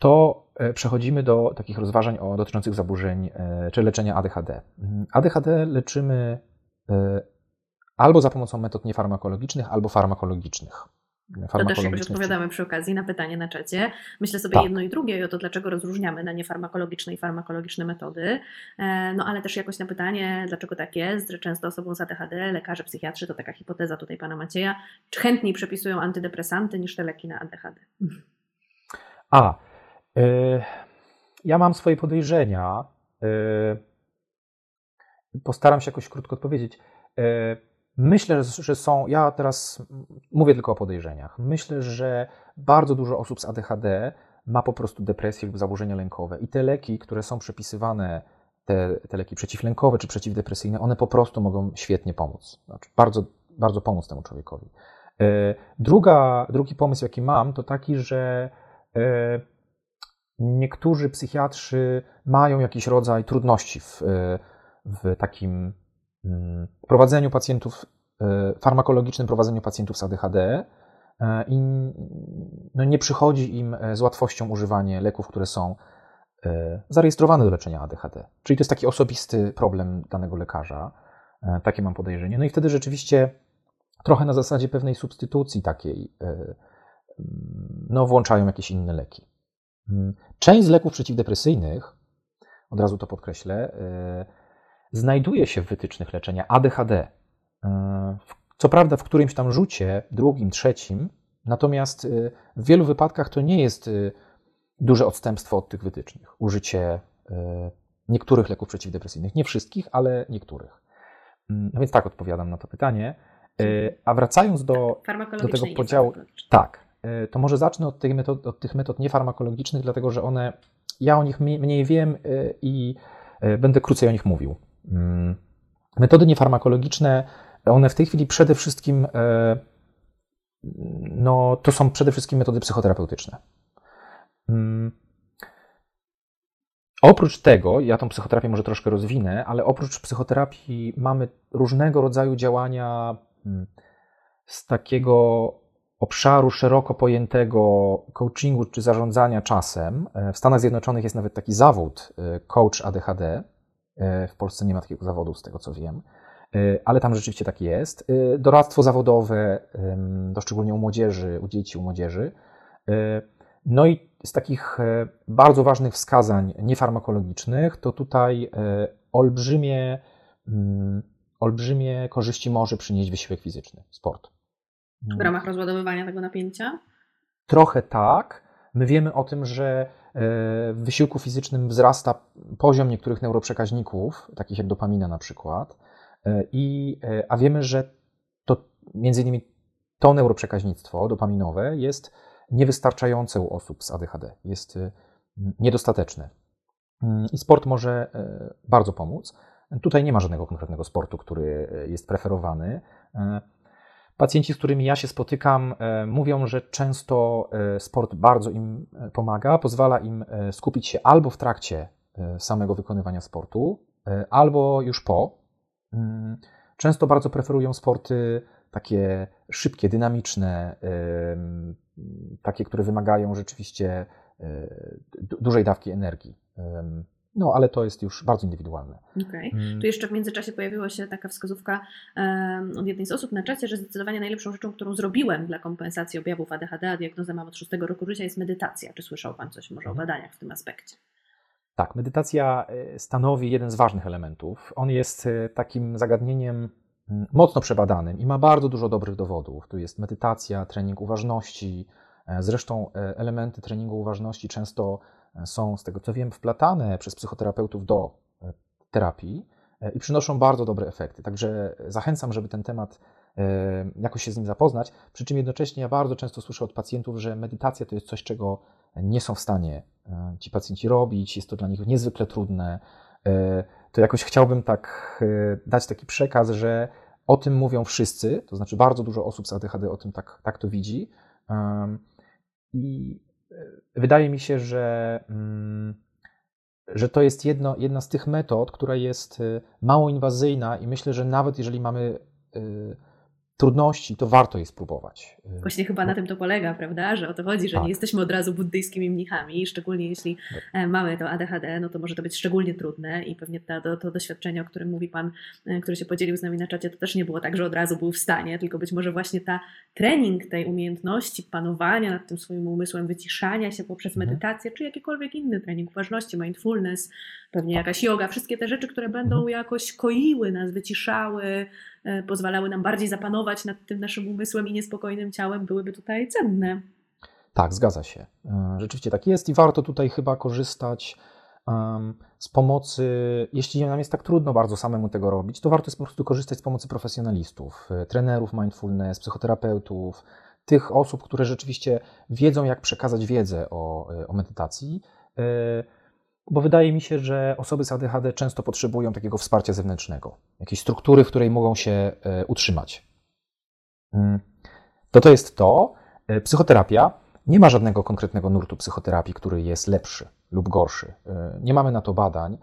[SPEAKER 3] to e, przechodzimy do takich rozważań o, dotyczących zaburzeń e, czy leczenia ADHD. Mm, ADHD leczymy e, albo za pomocą metod niefarmakologicznych, albo farmakologicznych.
[SPEAKER 2] To też jakoś odpowiadamy przy okazji na pytanie na czacie. Myślę sobie tak. jedno i drugie i o to, dlaczego rozróżniamy na niefarmakologiczne i farmakologiczne metody. No ale też jakoś na pytanie, dlaczego tak jest, że często osobom z ADHD lekarze, psychiatrzy, to taka hipoteza tutaj pana Macieja, chętniej przepisują antydepresanty niż te leki na ADHD.
[SPEAKER 3] A, ja mam swoje podejrzenia. E, postaram się jakoś krótko odpowiedzieć. E, myślę, że są. Ja teraz mówię tylko o podejrzeniach. Myślę, że bardzo dużo osób z ADHD ma po prostu depresję lub zaburzenia lękowe i te leki, które są przepisywane, te, te leki przeciwlękowe czy przeciwdepresyjne, one po prostu mogą świetnie pomóc. Znaczy, bardzo, bardzo pomóc temu człowiekowi. Druga, drugi pomysł, jaki mam, to taki, że niektórzy psychiatrzy mają jakiś rodzaj trudności w, w takim mm, prowadzeniu pacjentów, e, farmakologicznym prowadzeniu pacjentów z ADHD e, i no nie przychodzi im e, z łatwością używanie leków, które są zarejestrowane do leczenia ADHD. Czyli to jest taki osobisty problem danego lekarza. Takie mam podejrzenie. No i wtedy rzeczywiście trochę na zasadzie pewnej substytucji takiej no, włączają jakieś inne leki. Mm. Część z leków przeciwdepresyjnych, od razu to podkreślę, e, znajduje się w wytycznych leczenia ADHD. E, co prawda w którymś tam rzucie, drugim, trzecim, natomiast e, w wielu wypadkach to nie jest duże odstępstwo od tych wytycznych. Użycie niektórych leków przeciwdepresyjnych, nie wszystkich, ale niektórych. Mm, no więc tak odpowiadam na to pytanie. A wracając do, do tego podziału. Tak, to może zacznę od tych, metod, od tych metod niefarmakologicznych, dlatego że one, ja o nich mniej wiem e, i e, będę krócej o nich mówił. Mm. Metody niefarmakologiczne, one w tej chwili przede wszystkim, no, to są przede wszystkim metody psychoterapeutyczne. Mm. Oprócz tego, ja tą psychoterapię może troszkę rozwinę, ale oprócz psychoterapii mamy różnego rodzaju działania mm, z takiego obszaru szeroko pojętego coachingu czy zarządzania czasem. E, w Stanach Zjednoczonych jest nawet taki zawód e, coach ADHD. E, w Polsce nie ma takiego zawodu, z tego co wiem, ale tam rzeczywiście tak jest. Doradztwo zawodowe, to szczególnie u młodzieży, u dzieci, u młodzieży. No i z takich bardzo ważnych wskazań niefarmakologicznych, to tutaj olbrzymie, mm, olbrzymie korzyści może przynieść wysiłek fizyczny, sport.
[SPEAKER 2] W ramach rozładowywania tego napięcia?
[SPEAKER 3] Trochę tak. My wiemy o tym, że w wysiłku fizycznym wzrasta poziom niektórych neuroprzekaźników, takich jak dopamina na przykład, i, a wiemy, że to między innymi to neuroprzekaźnictwo dopaminowe jest niewystarczające u osób z ADHD, jest niedostateczne. Mm, I sport może bardzo pomóc. Tutaj nie ma żadnego konkretnego sportu, który jest preferowany. Pacjenci, z którymi ja się spotykam, e, mówią, że często e, sport bardzo im e, pomaga, pozwala im skupić się albo w trakcie samego wykonywania sportu, albo już po. Mm, często bardzo preferują sporty takie szybkie, dynamiczne, takie, które wymagają rzeczywiście dużej dawki energii. No, ale to jest już bardzo indywidualne.
[SPEAKER 2] Okej. Okay. Mm. Tu jeszcze w międzyczasie pojawiła się taka wskazówka um, od jednej z osób na czacie, że zdecydowanie najlepszą rzeczą, którą zrobiłem dla kompensacji objawów ADHD, a diagnozę mam od szóstego roku życia, jest medytacja. Czy słyszał Pan coś może o mhm. badaniach w tym aspekcie?
[SPEAKER 3] Tak, medytacja e, stanowi jeden z ważnych elementów. On jest e, takim zagadnieniem mm, mocno przebadanym i ma bardzo dużo dobrych dowodów. Tu jest medytacja, trening uważności. E, zresztą elementy treningu uważności często są, z tego co wiem, wplatane przez psychoterapeutów do e, terapii e, i przynoszą bardzo dobre efekty. Także zachęcam, żeby ten temat e, jakoś się z nim zapoznać. Przy czym jednocześnie ja bardzo często słyszę od pacjentów, że medytacja to jest coś, czego nie są w stanie ci pacjenci robić, jest to dla nich niezwykle trudne. To jakoś chciałbym tak dać taki przekaz, że o tym mówią wszyscy, to znaczy bardzo dużo osób z ADHD o tym tak, tak to widzi. I wydaje mi się, że, mm, że to jest jedno, jedna z tych metod, która jest y, mało inwazyjna i myślę, że nawet jeżeli mamy y, trudności, to warto je spróbować.
[SPEAKER 2] Właśnie chyba na tym to polega, prawda? Że o to chodzi, że tak. nie jesteśmy od razu buddyjskimi mnichami, szczególnie jeśli tak. mamy to ADHD, no to może to być szczególnie trudne i pewnie to, to doświadczenie, o którym mówi Pan, e, który się podzielił z nami na czacie, to też nie było tak, że od razu był w stanie, tylko być może właśnie ta trening tej umiejętności panowania nad tym swoim umysłem, wyciszania się poprzez mhm. medytację, czy jakikolwiek inny trening uważności, mindfulness, pewnie tak. jakaś yoga, wszystkie te rzeczy, które będą mhm. jakoś koiły nas, wyciszały, pozwalały nam bardziej zapanować nad tym naszym umysłem i niespokojnym ciałem, byłyby tutaj cenne.
[SPEAKER 3] Tak, zgadza się. E, rzeczywiście tak jest i warto tutaj chyba korzystać z pomocy, jeśli nam jest tak trudno bardzo samemu tego robić, to warto jest po prostu korzystać z pomocy profesjonalistów, e, trenerów mindfulness, psychoterapeutów, tych osób, które rzeczywiście wiedzą, jak przekazać wiedzę o, o medytacji bo wydaje mi się, że osoby z ADHD często potrzebują takiego wsparcia zewnętrznego, jakiejś struktury, w której mogą się e, utrzymać. Mm. To to jest to. E, psychoterapia. Nie ma żadnego konkretnego nurtu psychoterapii, który jest lepszy lub gorszy. E, nie mamy na to badań.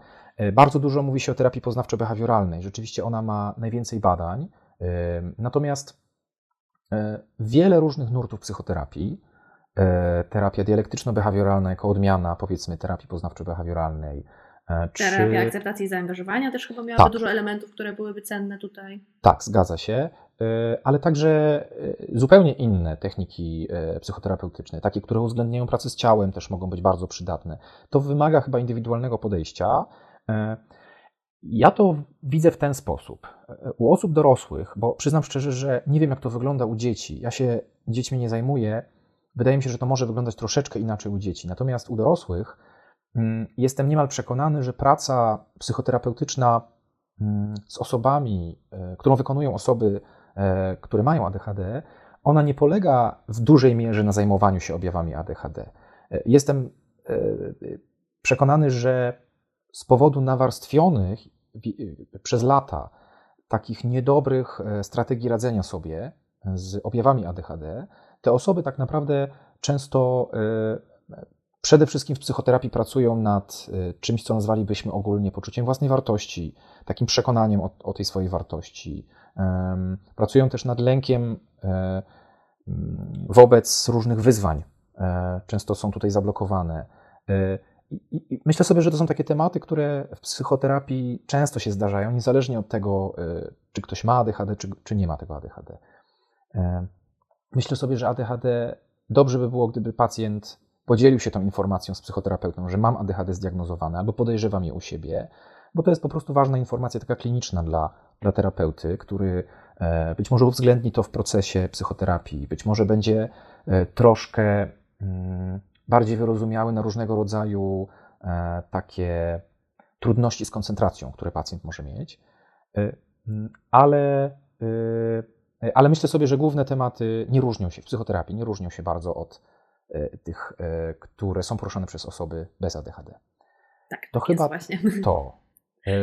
[SPEAKER 3] Bardzo dużo mówi się o terapii poznawczo-behawioralnej. Rzeczywiście ona ma najwięcej badań. Natomiast wiele różnych nurtów psychoterapii terapia dialektyczno-behawioralna jako odmiana, powiedzmy, terapii poznawczo-behawioralnej.
[SPEAKER 2] E, czy... Terapia akceptacji i zaangażowania też chyba miała tak. dużo elementów, które byłyby cenne tutaj.
[SPEAKER 3] Tak, zgadza się, e, ale także zupełnie inne techniki psychoterapeutyczne, takie, które uwzględniają pracę z ciałem, też mogą być bardzo przydatne. To wymaga chyba indywidualnego podejścia. Ja to widzę w ten sposób. U osób dorosłych, bo przyznam szczerze, że nie wiem, jak to wygląda u dzieci. Ja się dziećmi nie zajmuję Wydaje mi się, że to może wyglądać troszeczkę inaczej u dzieci. Natomiast u dorosłych mm, jestem niemal przekonany, że praca psychoterapeutyczna mm, z osobami, e, którą wykonują osoby, e, które mają ADHD, ona nie polega w dużej mierze na zajmowaniu się objawami ADHD. E, jestem przekonany, że z powodu nawarstwionych przez lata takich niedobrych strategii radzenia sobie z objawami ADHD, te osoby tak naprawdę często e, przede wszystkim w psychoterapii pracują nad e, czymś, co nazwalibyśmy ogólnie poczuciem własnej wartości, takim przekonaniem o, o tej swojej wartości. Pracują też nad lękiem e, wobec różnych wyzwań. Często są tutaj zablokowane. I myślę sobie, że to są takie tematy, które w psychoterapii często się zdarzają, niezależnie od tego, czy ktoś ma ADHD, czy, czy nie ma tego ADHD. Myślę sobie, że ADHD dobrze by było, gdyby pacjent podzielił się tą informacją z psychoterapeutą, że mam ADHD zdiagnozowane albo podejrzewam je u siebie, bo to jest po prostu ważna informacja taka kliniczna dla, dla terapeuty, który e, być może uwzględni to w procesie psychoterapii, być może będzie e, troszkę mm, bardziej wyrozumiały na różnego rodzaju takie trudności z koncentracją, które pacjent może mieć. Ale, ale myślę sobie, że główne tematy nie różnią się w psychoterapii, nie różnią się bardzo od tych, które są poruszane przez osoby bez ADHD.
[SPEAKER 2] Tak, to chyba właśnie.
[SPEAKER 3] to. *laughs*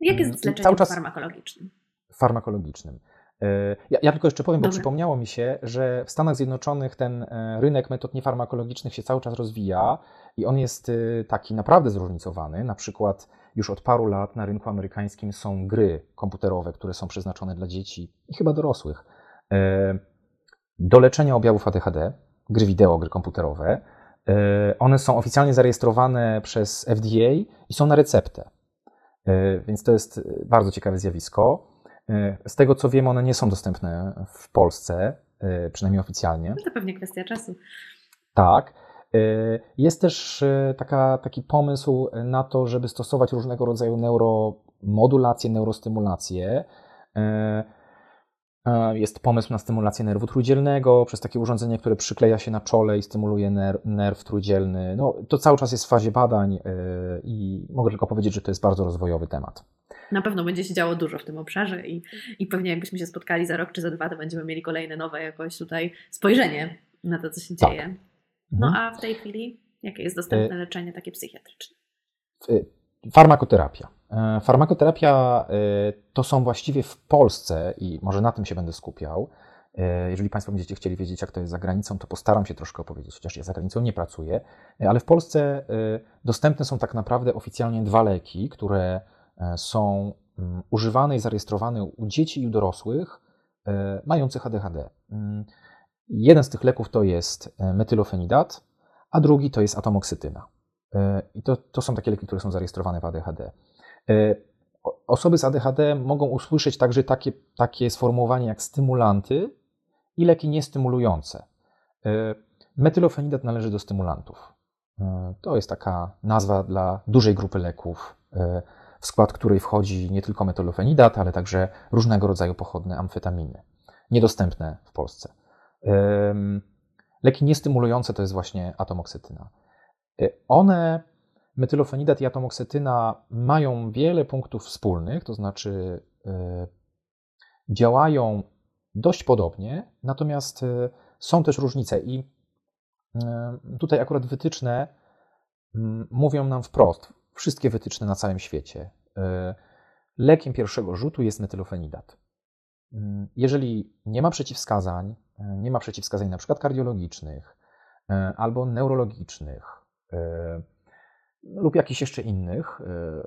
[SPEAKER 2] Jak jest z leczeniem czas farmakologicznym?
[SPEAKER 3] Farmakologicznym. E, ja, ja, tylko jeszcze powiem, bo przypomniało mi się, że w Stanach Zjednoczonych ten e, rynek metod niefarmakologicznych się cały czas rozwija i on jest e, taki naprawdę zróżnicowany. Na przykład już od paru lat na rynku amerykańskim są gry komputerowe, które są przeznaczone dla dzieci i chyba dorosłych do leczenia objawów ADHD, gry wideo, gry komputerowe. One są oficjalnie zarejestrowane przez FDA i są na receptę. Więc to jest bardzo ciekawe zjawisko. E, z tego co wiem, one nie są dostępne w Polsce, e, przynajmniej oficjalnie.
[SPEAKER 2] No to pewnie kwestia czasu.
[SPEAKER 3] Tak. E, jest też taka, taki pomysł na to, żeby stosować różnego rodzaju neuromodulacje, neurostymulacje. Jest pomysł na stymulację nerwu trójdzielnego przez takie urządzenie, które przykleja się na czole i stymuluje nerw, nerw trójdzielny. No, to cały czas jest w fazie badań i mogę tylko powiedzieć, że to jest bardzo rozwojowy temat.
[SPEAKER 2] Na pewno będzie się działo dużo w tym obszarze i, i pewnie jakbyśmy się spotkali za rok czy za dwa, to będziemy mieli kolejne nowe jakoś tutaj spojrzenie na to, co się tak. dzieje. No mhm. a w tej chwili jakie jest dostępne e, leczenie takie psychiatryczne?
[SPEAKER 3] Farmakoterapia. E, farmakoterapia e, to są właściwie w Polsce, i może na tym się będę skupiał. Jeżeli Państwo będziecie chcieli wiedzieć, jak to jest za granicą, to postaram się troszkę opowiedzieć, chociaż ja za granicą nie pracuję. Ale w Polsce dostępne są tak naprawdę oficjalnie dwa leki, które są mm, używane i zarejestrowane u dzieci i u dorosłych e, mających ADHD. Mm, jeden z tych leków to jest e, metylofenidat, a drugi to jest atomoksytyna. I to, to są takie leki, które są zarejestrowane w ADHD. Osoby z ADHD mogą usłyszeć także takie, takie sformułowanie jak stymulanty i leki niestymulujące. Metylofenidat należy do stymulantów. To jest taka nazwa dla dużej grupy leków w skład której wchodzi nie tylko metylofenidat, ale także różnego rodzaju pochodne amfetaminy, niedostępne w Polsce. Leki niestymulujące to jest właśnie atomoksytyna. E, one, metylofenidat i atomoksytyna, mają wiele punktów wspólnych, to znaczy e, działają dość podobnie, natomiast e, są też różnice i tutaj akurat wytyczne mówią nam wprost, wszystkie wytyczne na całym świecie. E, lekiem pierwszego rzutu jest metylofenidat. Mm, jeżeli nie ma przeciwwskazań, e, nie ma przeciwwskazań na przykład kardiologicznych albo neurologicznych lub jakichś jeszcze innych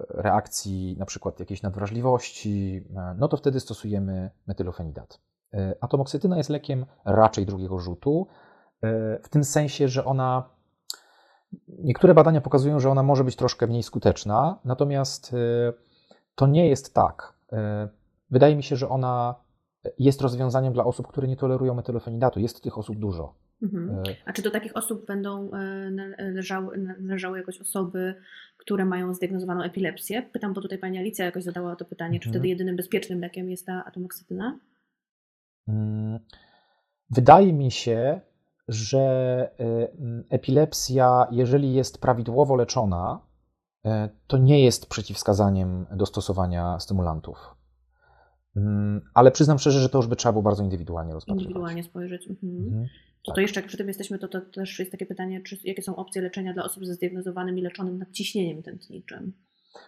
[SPEAKER 3] reakcji, na przykład jakiejś nadwrażliwości, no to wtedy stosujemy metylofenidat. Atomoksytyna jest lekiem raczej drugiego rzutu, w tym sensie, że ona Niektóre badania pokazują, że ona może być troszkę mniej skuteczna, natomiast y, to nie jest tak. Y, wydaje mi się, że ona jest rozwiązaniem dla osób, które nie tolerują metylofenidatu. Jest tych osób dużo. Mhm.
[SPEAKER 2] Y, A czy do takich osób będą należały, należały jakoś osoby, które mają zdiagnozowaną epilepsję? Pytam, bo tutaj pani Alicja jakoś zadała to pytanie, czy mhm. wtedy jedynym bezpiecznym lekiem jest ta atomoksytyna?
[SPEAKER 3] Mm, wydaje mi się, że y, epilepsja, jeżeli jest prawidłowo leczona, y, to nie jest przeciwwskazaniem do stosowania stymulantów. Mm, ale przyznam szczerze, że to już by trzeba było bardzo indywidualnie rozpatrywać.
[SPEAKER 2] Indywidualnie spojrzeć. Mhm. Mhm. To, tak. to jeszcze jak przy tym jesteśmy, to, to też jest takie pytanie, czy, jakie są opcje leczenia dla osób ze zdiagnozowanym i leczonym nadciśnieniem tętniczym?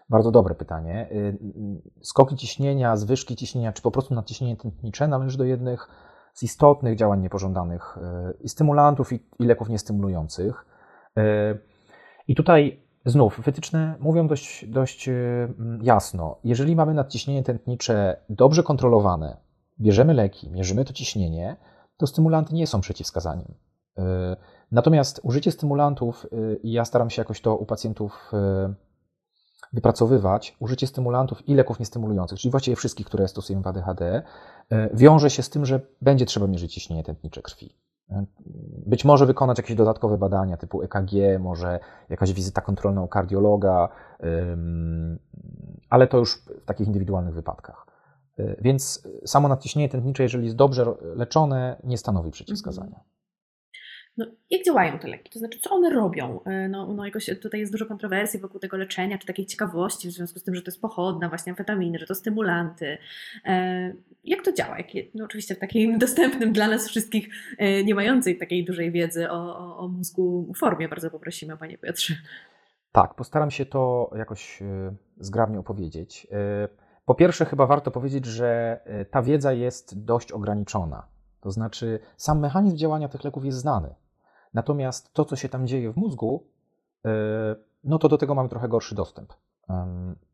[SPEAKER 3] Bardzo dobre pytanie. Y, skoki ciśnienia, zwyżki ciśnienia, czy po prostu nadciśnienie tętnicze należy do jednych z istotnych działań niepożądanych e, i stymulantów, i, i leków niestymulujących. E, I tutaj znów wytyczne mówią dość, dość e, jasno. Jeżeli mamy nadciśnienie tętnicze dobrze kontrolowane, bierzemy leki, mierzymy to ciśnienie, to stymulanty nie są przeciwwskazaniem. Natomiast użycie stymulantów, ja staram się jakoś to u pacjentów wypracowywać użycie stymulantów i leków niestymulujących, czyli właściwie wszystkich, które stosujemy w ADHD, e, wiąże się z tym, że będzie trzeba mierzyć ciśnienie tętnicze krwi. E, być może wykonać jakieś dodatkowe badania typu EKG, może jakaś wizyta kontrolna u kardiologa, ale to już w takich indywidualnych wypadkach. E, więc samo nadciśnienie tętnicze, jeżeli jest dobrze leczone, nie stanowi przeciwwskazania.
[SPEAKER 2] No, jak działają te leki? To znaczy, co one robią? E, no, no jakoś tutaj jest dużo kontrowersji wokół tego leczenia, czy takiej ciekawości w związku z tym, że to jest pochodna, właśnie amfetaminy, że to stymulanty. E, jak to działa? Jak, no, oczywiście w takim *laughs* dostępnym dla nas wszystkich, e, nie mającej takiej dużej wiedzy o, o, o mózgu formie bardzo poprosimy, Panie Piotrze.
[SPEAKER 3] Tak, postaram się to jakoś zgrabnie opowiedzieć. Po pierwsze, chyba warto powiedzieć, że ta wiedza jest dość ograniczona. To znaczy, sam mechanizm działania tych leków jest znany. Natomiast to, co się tam dzieje w mózgu, e, no to do tego mamy trochę gorszy dostęp.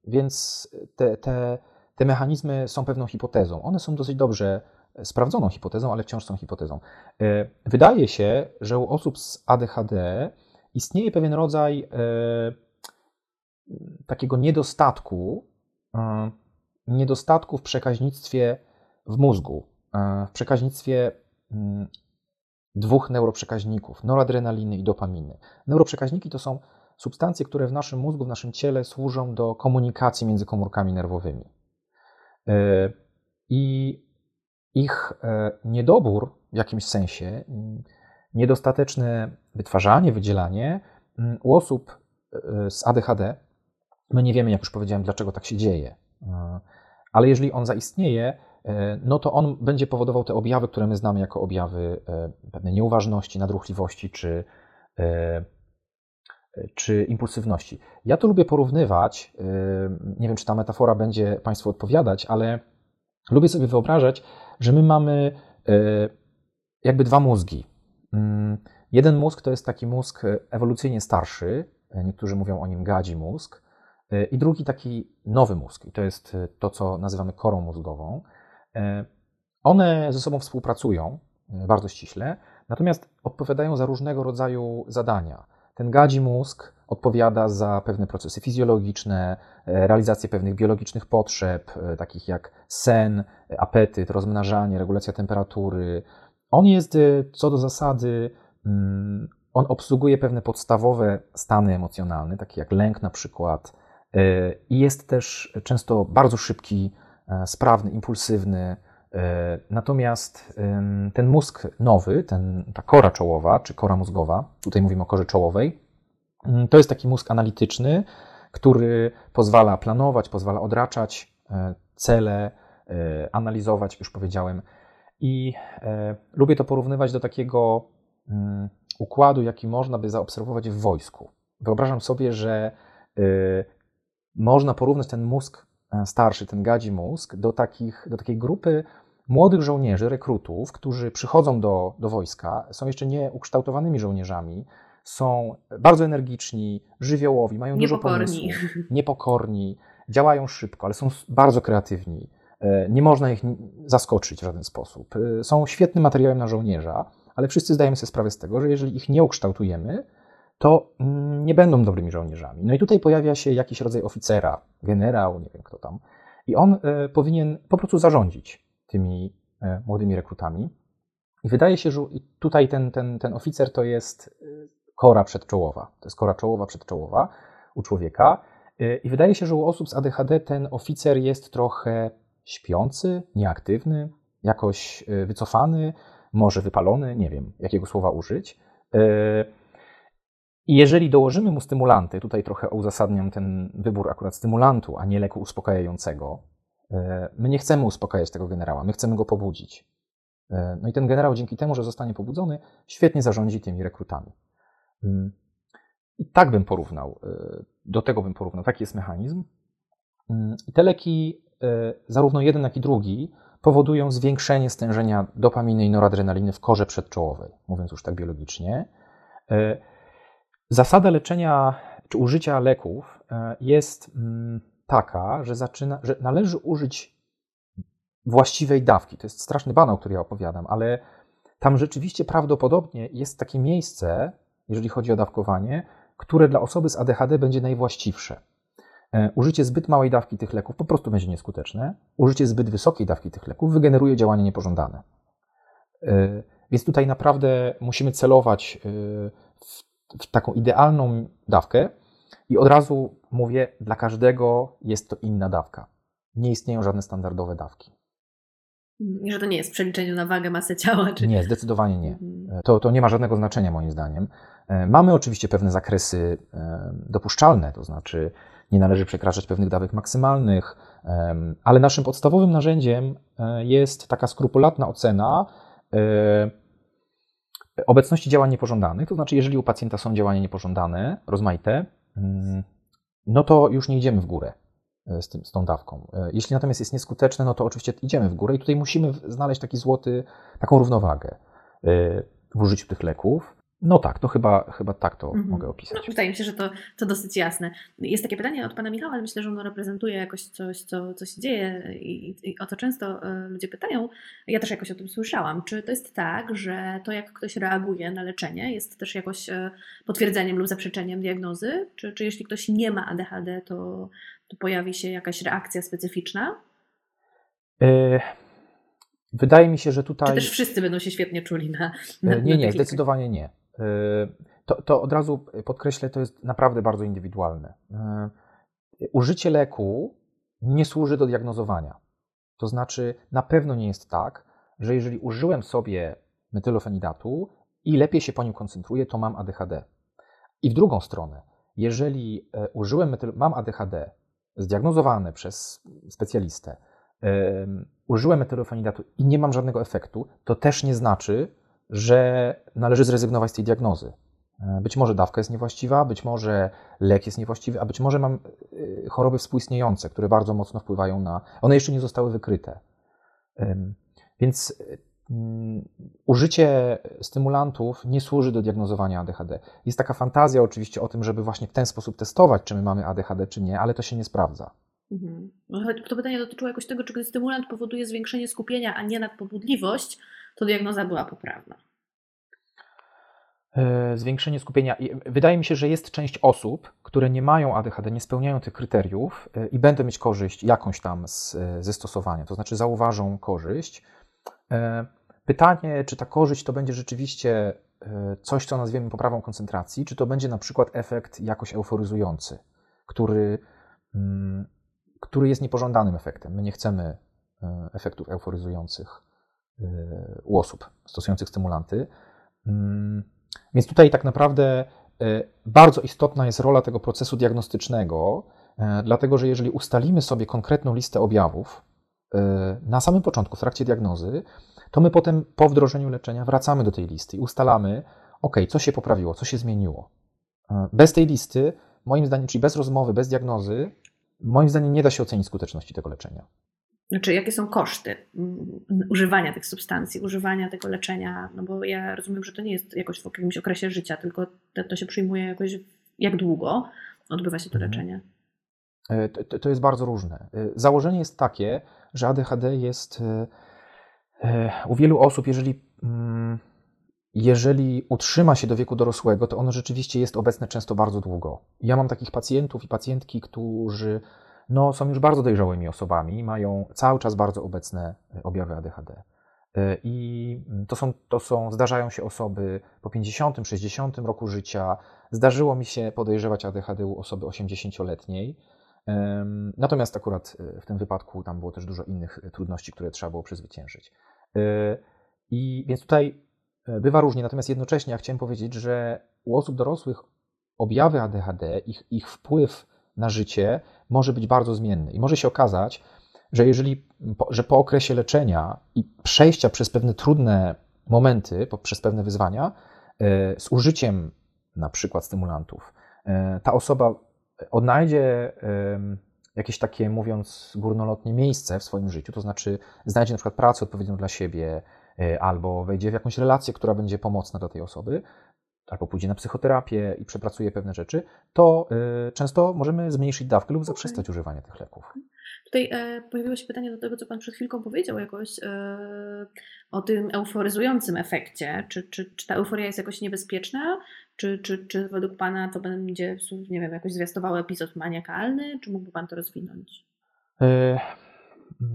[SPEAKER 3] Więc te, te, te mechanizmy są pewną hipotezą. One są dosyć dobrze sprawdzoną hipotezą, ale wciąż są hipotezą. E, wydaje się, że u osób z ADHD istnieje pewien rodzaj e, takiego niedostatku, niedostatku w przekaźnictwie w mózgu, w przekaźnictwie mm, dwóch neuroprzekaźników, noradrenaliny i dopaminy. Neuroprzekaźniki to są substancje, które w naszym mózgu, w naszym ciele służą do komunikacji między komórkami nerwowymi. E, I ich e, niedobór w jakimś sensie, niedostateczne wytwarzanie, wydzielanie u osób e, z ADHD, my nie wiemy, jak już powiedziałem, dlaczego tak się dzieje. Ale jeżeli on zaistnieje, no to on będzie powodował te objawy, które my znamy jako objawy e, pewnej nieuważności, nadruchliwości czy, e, czy impulsywności. Ja to lubię porównywać, nie wiem, czy ta metafora będzie Państwu odpowiadać, ale lubię sobie wyobrażać, że my mamy jakby dwa mózgi. Mm, jeden mózg to jest taki mózg ewolucyjnie starszy, niektórzy mówią o nim gadzi mózg, i drugi taki nowy mózg, i to jest to, co nazywamy korą mózgową. E, one ze sobą współpracują e, bardzo ściśle, natomiast odpowiadają za różnego rodzaju zadania. Ten gadzi mózg odpowiada za pewne procesy fizjologiczne, e, realizację pewnych biologicznych potrzeb, takich jak sen, apetyt, rozmnażanie, regulacja temperatury. On jest co do zasady, mm, on obsługuje pewne podstawowe stany emocjonalne, takie jak lęk na przykład, i jest też często bardzo szybki sprawny, impulsywny. E, natomiast ten mózg nowy, ten, ta kora czołowa, czy kora mózgowa, tutaj mówimy o korze czołowej, mm, to jest taki mózg analityczny, który pozwala planować, pozwala odraczać e, cele, analizować, już powiedziałem. I lubię to porównywać do takiego mm, układu, jaki można by zaobserwować w wojsku. Wyobrażam sobie, że można porównać ten mózg E, starszy, ten gadzi mózg, do, takich, do takiej grupy młodych żołnierzy, rekrutów, którzy przychodzą do, do wojska, są jeszcze nieukształtowanymi żołnierzami, są bardzo energiczni, żywiołowi, mają
[SPEAKER 2] niepokorni.
[SPEAKER 3] dużo pomysłów, niepokorni, działają szybko, ale są bardzo kreatywni. E, nie można ich zaskoczyć w żaden sposób. E, są świetnym materiałem na żołnierza, ale wszyscy zdajemy sobie sprawę z tego, że jeżeli ich nie ukształtujemy, to mm, nie będą dobrymi żołnierzami. No i tutaj pojawia się jakiś rodzaj oficera, generał, nie wiem kto tam, i on e, powinien po prostu zarządzić tymi e, młodymi rekrutami. I wydaje się, że tutaj ten, ten, ten oficer to jest e, kora przedczołowa. To jest kora czołowa przedczołowa u człowieka. I wydaje się, że u osób z ADHD ten oficer jest trochę śpiący, nieaktywny, jakoś wycofany, może wypalony, nie wiem jakiego słowa użyć. I jeżeli dołożymy mu stymulanty, tutaj trochę uzasadniam ten wybór akurat stymulantu, a nie leku uspokajającego, e, my nie chcemy uspokajać tego generała, my chcemy go pobudzić. E, no i ten generał dzięki temu, że zostanie pobudzony, świetnie zarządzi tymi rekrutami. Mm. I tak bym porównał, e, do tego bym porównał, taki jest mechanizm. Mm. Te leki, zarówno jeden, jak i drugi, powodują zwiększenie stężenia dopaminy i noradrenaliny w korze przedczołowej, mówiąc już tak biologicznie. Zasada leczenia czy użycia leków e, jest mm, taka, że, zaczyna, że należy użyć właściwej dawki. To jest straszny banał, który ja opowiadam, ale tam rzeczywiście prawdopodobnie jest takie miejsce, jeżeli chodzi o dawkowanie, które dla osoby z ADHD będzie najwłaściwsze. E, użycie zbyt małej dawki tych leków po prostu będzie nieskuteczne. Użycie zbyt wysokiej dawki tych leków wygeneruje działanie niepożądane. E, więc tutaj naprawdę musimy celować w w taką idealną dawkę i od razu mówię, dla każdego jest to inna dawka. Nie istnieją żadne standardowe dawki.
[SPEAKER 2] że to nie jest w przeliczeniu na wagę, masę ciała? Czy...
[SPEAKER 3] Nie, zdecydowanie nie. Mhm. To, to nie ma żadnego znaczenia moim zdaniem. Mamy oczywiście pewne zakresy dopuszczalne, to znaczy nie należy przekraczać pewnych dawek maksymalnych, ale naszym podstawowym narzędziem jest taka skrupulatna ocena obecności działań niepożądanych, to znaczy, jeżeli u pacjenta są działania niepożądane, rozmaite, mm, no to już nie idziemy w górę e, z, tym, z tą dawką. E, jeśli natomiast jest nieskuteczne, no to oczywiście idziemy w górę i tutaj musimy znaleźć taki złoty, taką równowagę e, w użyciu tych leków. No tak, to chyba, chyba tak to mhm. mogę opisać. No,
[SPEAKER 2] wydaje mi się, że to, to dosyć jasne. Jest takie pytanie od pana Michała, ale myślę, że ono reprezentuje jakoś coś, co, co się dzieje i, i o to często e, ludzie pytają. Ja też jakoś o tym słyszałam. Czy to jest tak, że to jak ktoś reaguje na leczenie jest też jakoś e, potwierdzeniem lub zaprzeczeniem diagnozy? Czy, czy jeśli ktoś nie ma ADHD, to, to pojawi się jakaś reakcja specyficzna?
[SPEAKER 3] Y Wydaje mi się, że tutaj.
[SPEAKER 2] Czy też wszyscy będą się świetnie czuli na. na
[SPEAKER 3] nie, nie, zdecydowanie nie. Y, to, to od razu podkreślę, to jest naprawdę bardzo indywidualne. Y, użycie leku nie służy do diagnozowania. To znaczy, na pewno nie jest tak, że jeżeli użyłem sobie metylofenidatu i lepiej się po nim koncentruję, to mam ADHD. I w drugą stronę, jeżeli e, użyłem metyl, mam ADHD zdiagnozowane przez specjalistę, użyłem metylofenidatu i nie mam żadnego efektu, to też nie znaczy, że należy zrezygnować z tej diagnozy. E, być może dawka jest niewłaściwa, być może lek jest niewłaściwy, a być może mam e, choroby współistniejące, które bardzo mocno wpływają na. One jeszcze nie zostały wykryte. Więc mm, użycie stymulantów nie służy do diagnozowania ADHD. Jest taka fantazja oczywiście o tym, żeby właśnie w ten sposób testować, czy my mamy ADHD, czy nie, ale to się nie sprawdza.
[SPEAKER 2] Mhm. To pytanie dotyczyło jakoś tego, czy stymulant powoduje zwiększenie skupienia, a nie nadpobudliwość, to diagnoza była poprawna.
[SPEAKER 3] E, zwiększenie skupienia. Wydaje mi się, że jest część osób, które nie mają ADHD, nie spełniają tych kryteriów e, i będą mieć korzyść jakąś tam z, ze stosowania, to znaczy zauważą korzyść. E, pytanie, czy ta korzyść to będzie rzeczywiście coś, co nazwiemy poprawą koncentracji, czy to będzie na przykład efekt jakoś euforyzujący, który mm, który jest niepożądanym efektem. My nie chcemy e, efektów euforyzujących e, u osób stosujących stymulanty. Mm, więc tutaj tak naprawdę e, bardzo istotna jest rola tego procesu diagnostycznego, dlatego że jeżeli ustalimy sobie konkretną listę objawów na samym początku, w trakcie diagnozy, to my potem po wdrożeniu leczenia wracamy do tej listy i ustalamy, ok, co się poprawiło, co się zmieniło. Bez tej listy, moim zdaniem, czyli bez rozmowy, bez diagnozy, moim zdaniem nie da się ocenić skuteczności tego leczenia.
[SPEAKER 2] Znaczy, jakie są koszty mm, używania tych substancji, używania tego leczenia? No bo ja rozumiem, że to nie jest jakoś w jakimś okresie życia, tylko to, to się przyjmuje jakoś, jak długo odbywa się to mhm. leczenie?
[SPEAKER 3] E, to, to, jest bardzo różne. E, założenie jest takie, że ADHD jest e, u wielu osób, jeżeli mm, jeżeli utrzyma się do wieku dorosłego, to ono rzeczywiście jest obecne często bardzo długo. Ja mam takich pacjentów i pacjentki, którzy no, są już bardzo dojrzałymi osobami, mają cały czas bardzo obecne e, objawy ADHD. E, I to są, to są, zdarzają się osoby po 50, 60 roku życia. Zdarzyło mi się podejrzewać ADHD u osoby 80-letniej. Natomiast akurat e, w tym wypadku tam było też dużo innych trudności, które trzeba było przezwyciężyć. I więc tutaj bywa różnie, natomiast jednocześnie ja chciałem powiedzieć, że u osób dorosłych objawy ADHD, ich, ich wpływ na życie może być bardzo zmienny. I może się okazać, że jeżeli, że po okresie leczenia i przejścia przez pewne trudne momenty, przez pewne wyzwania, e, z użyciem na przykład stymulantów, e, ta osoba odnajdzie jakieś takie, mówiąc górnolotnie, miejsce w swoim życiu, to znaczy znajdzie na przykład pracę odpowiednią dla siebie, E, albo wejdzie w jakąś relację, która będzie pomocna dla tej osoby, albo pójdzie na psychoterapię i przepracuje pewne rzeczy, to e, często możemy zmniejszyć dawkę lub zaprzestać okay. używania tych leków.
[SPEAKER 2] Tutaj e, pojawiło się pytanie do tego, co Pan przed chwilką powiedział jakoś e, o tym euforyzującym efekcie. Czy, czy, czy ta euforia jest jakoś niebezpieczna? Czy, czy, czy według Pana to będzie, nie wiem, jakoś zwiastował epizod maniakalny? Czy mógłby Pan to rozwinąć?
[SPEAKER 3] E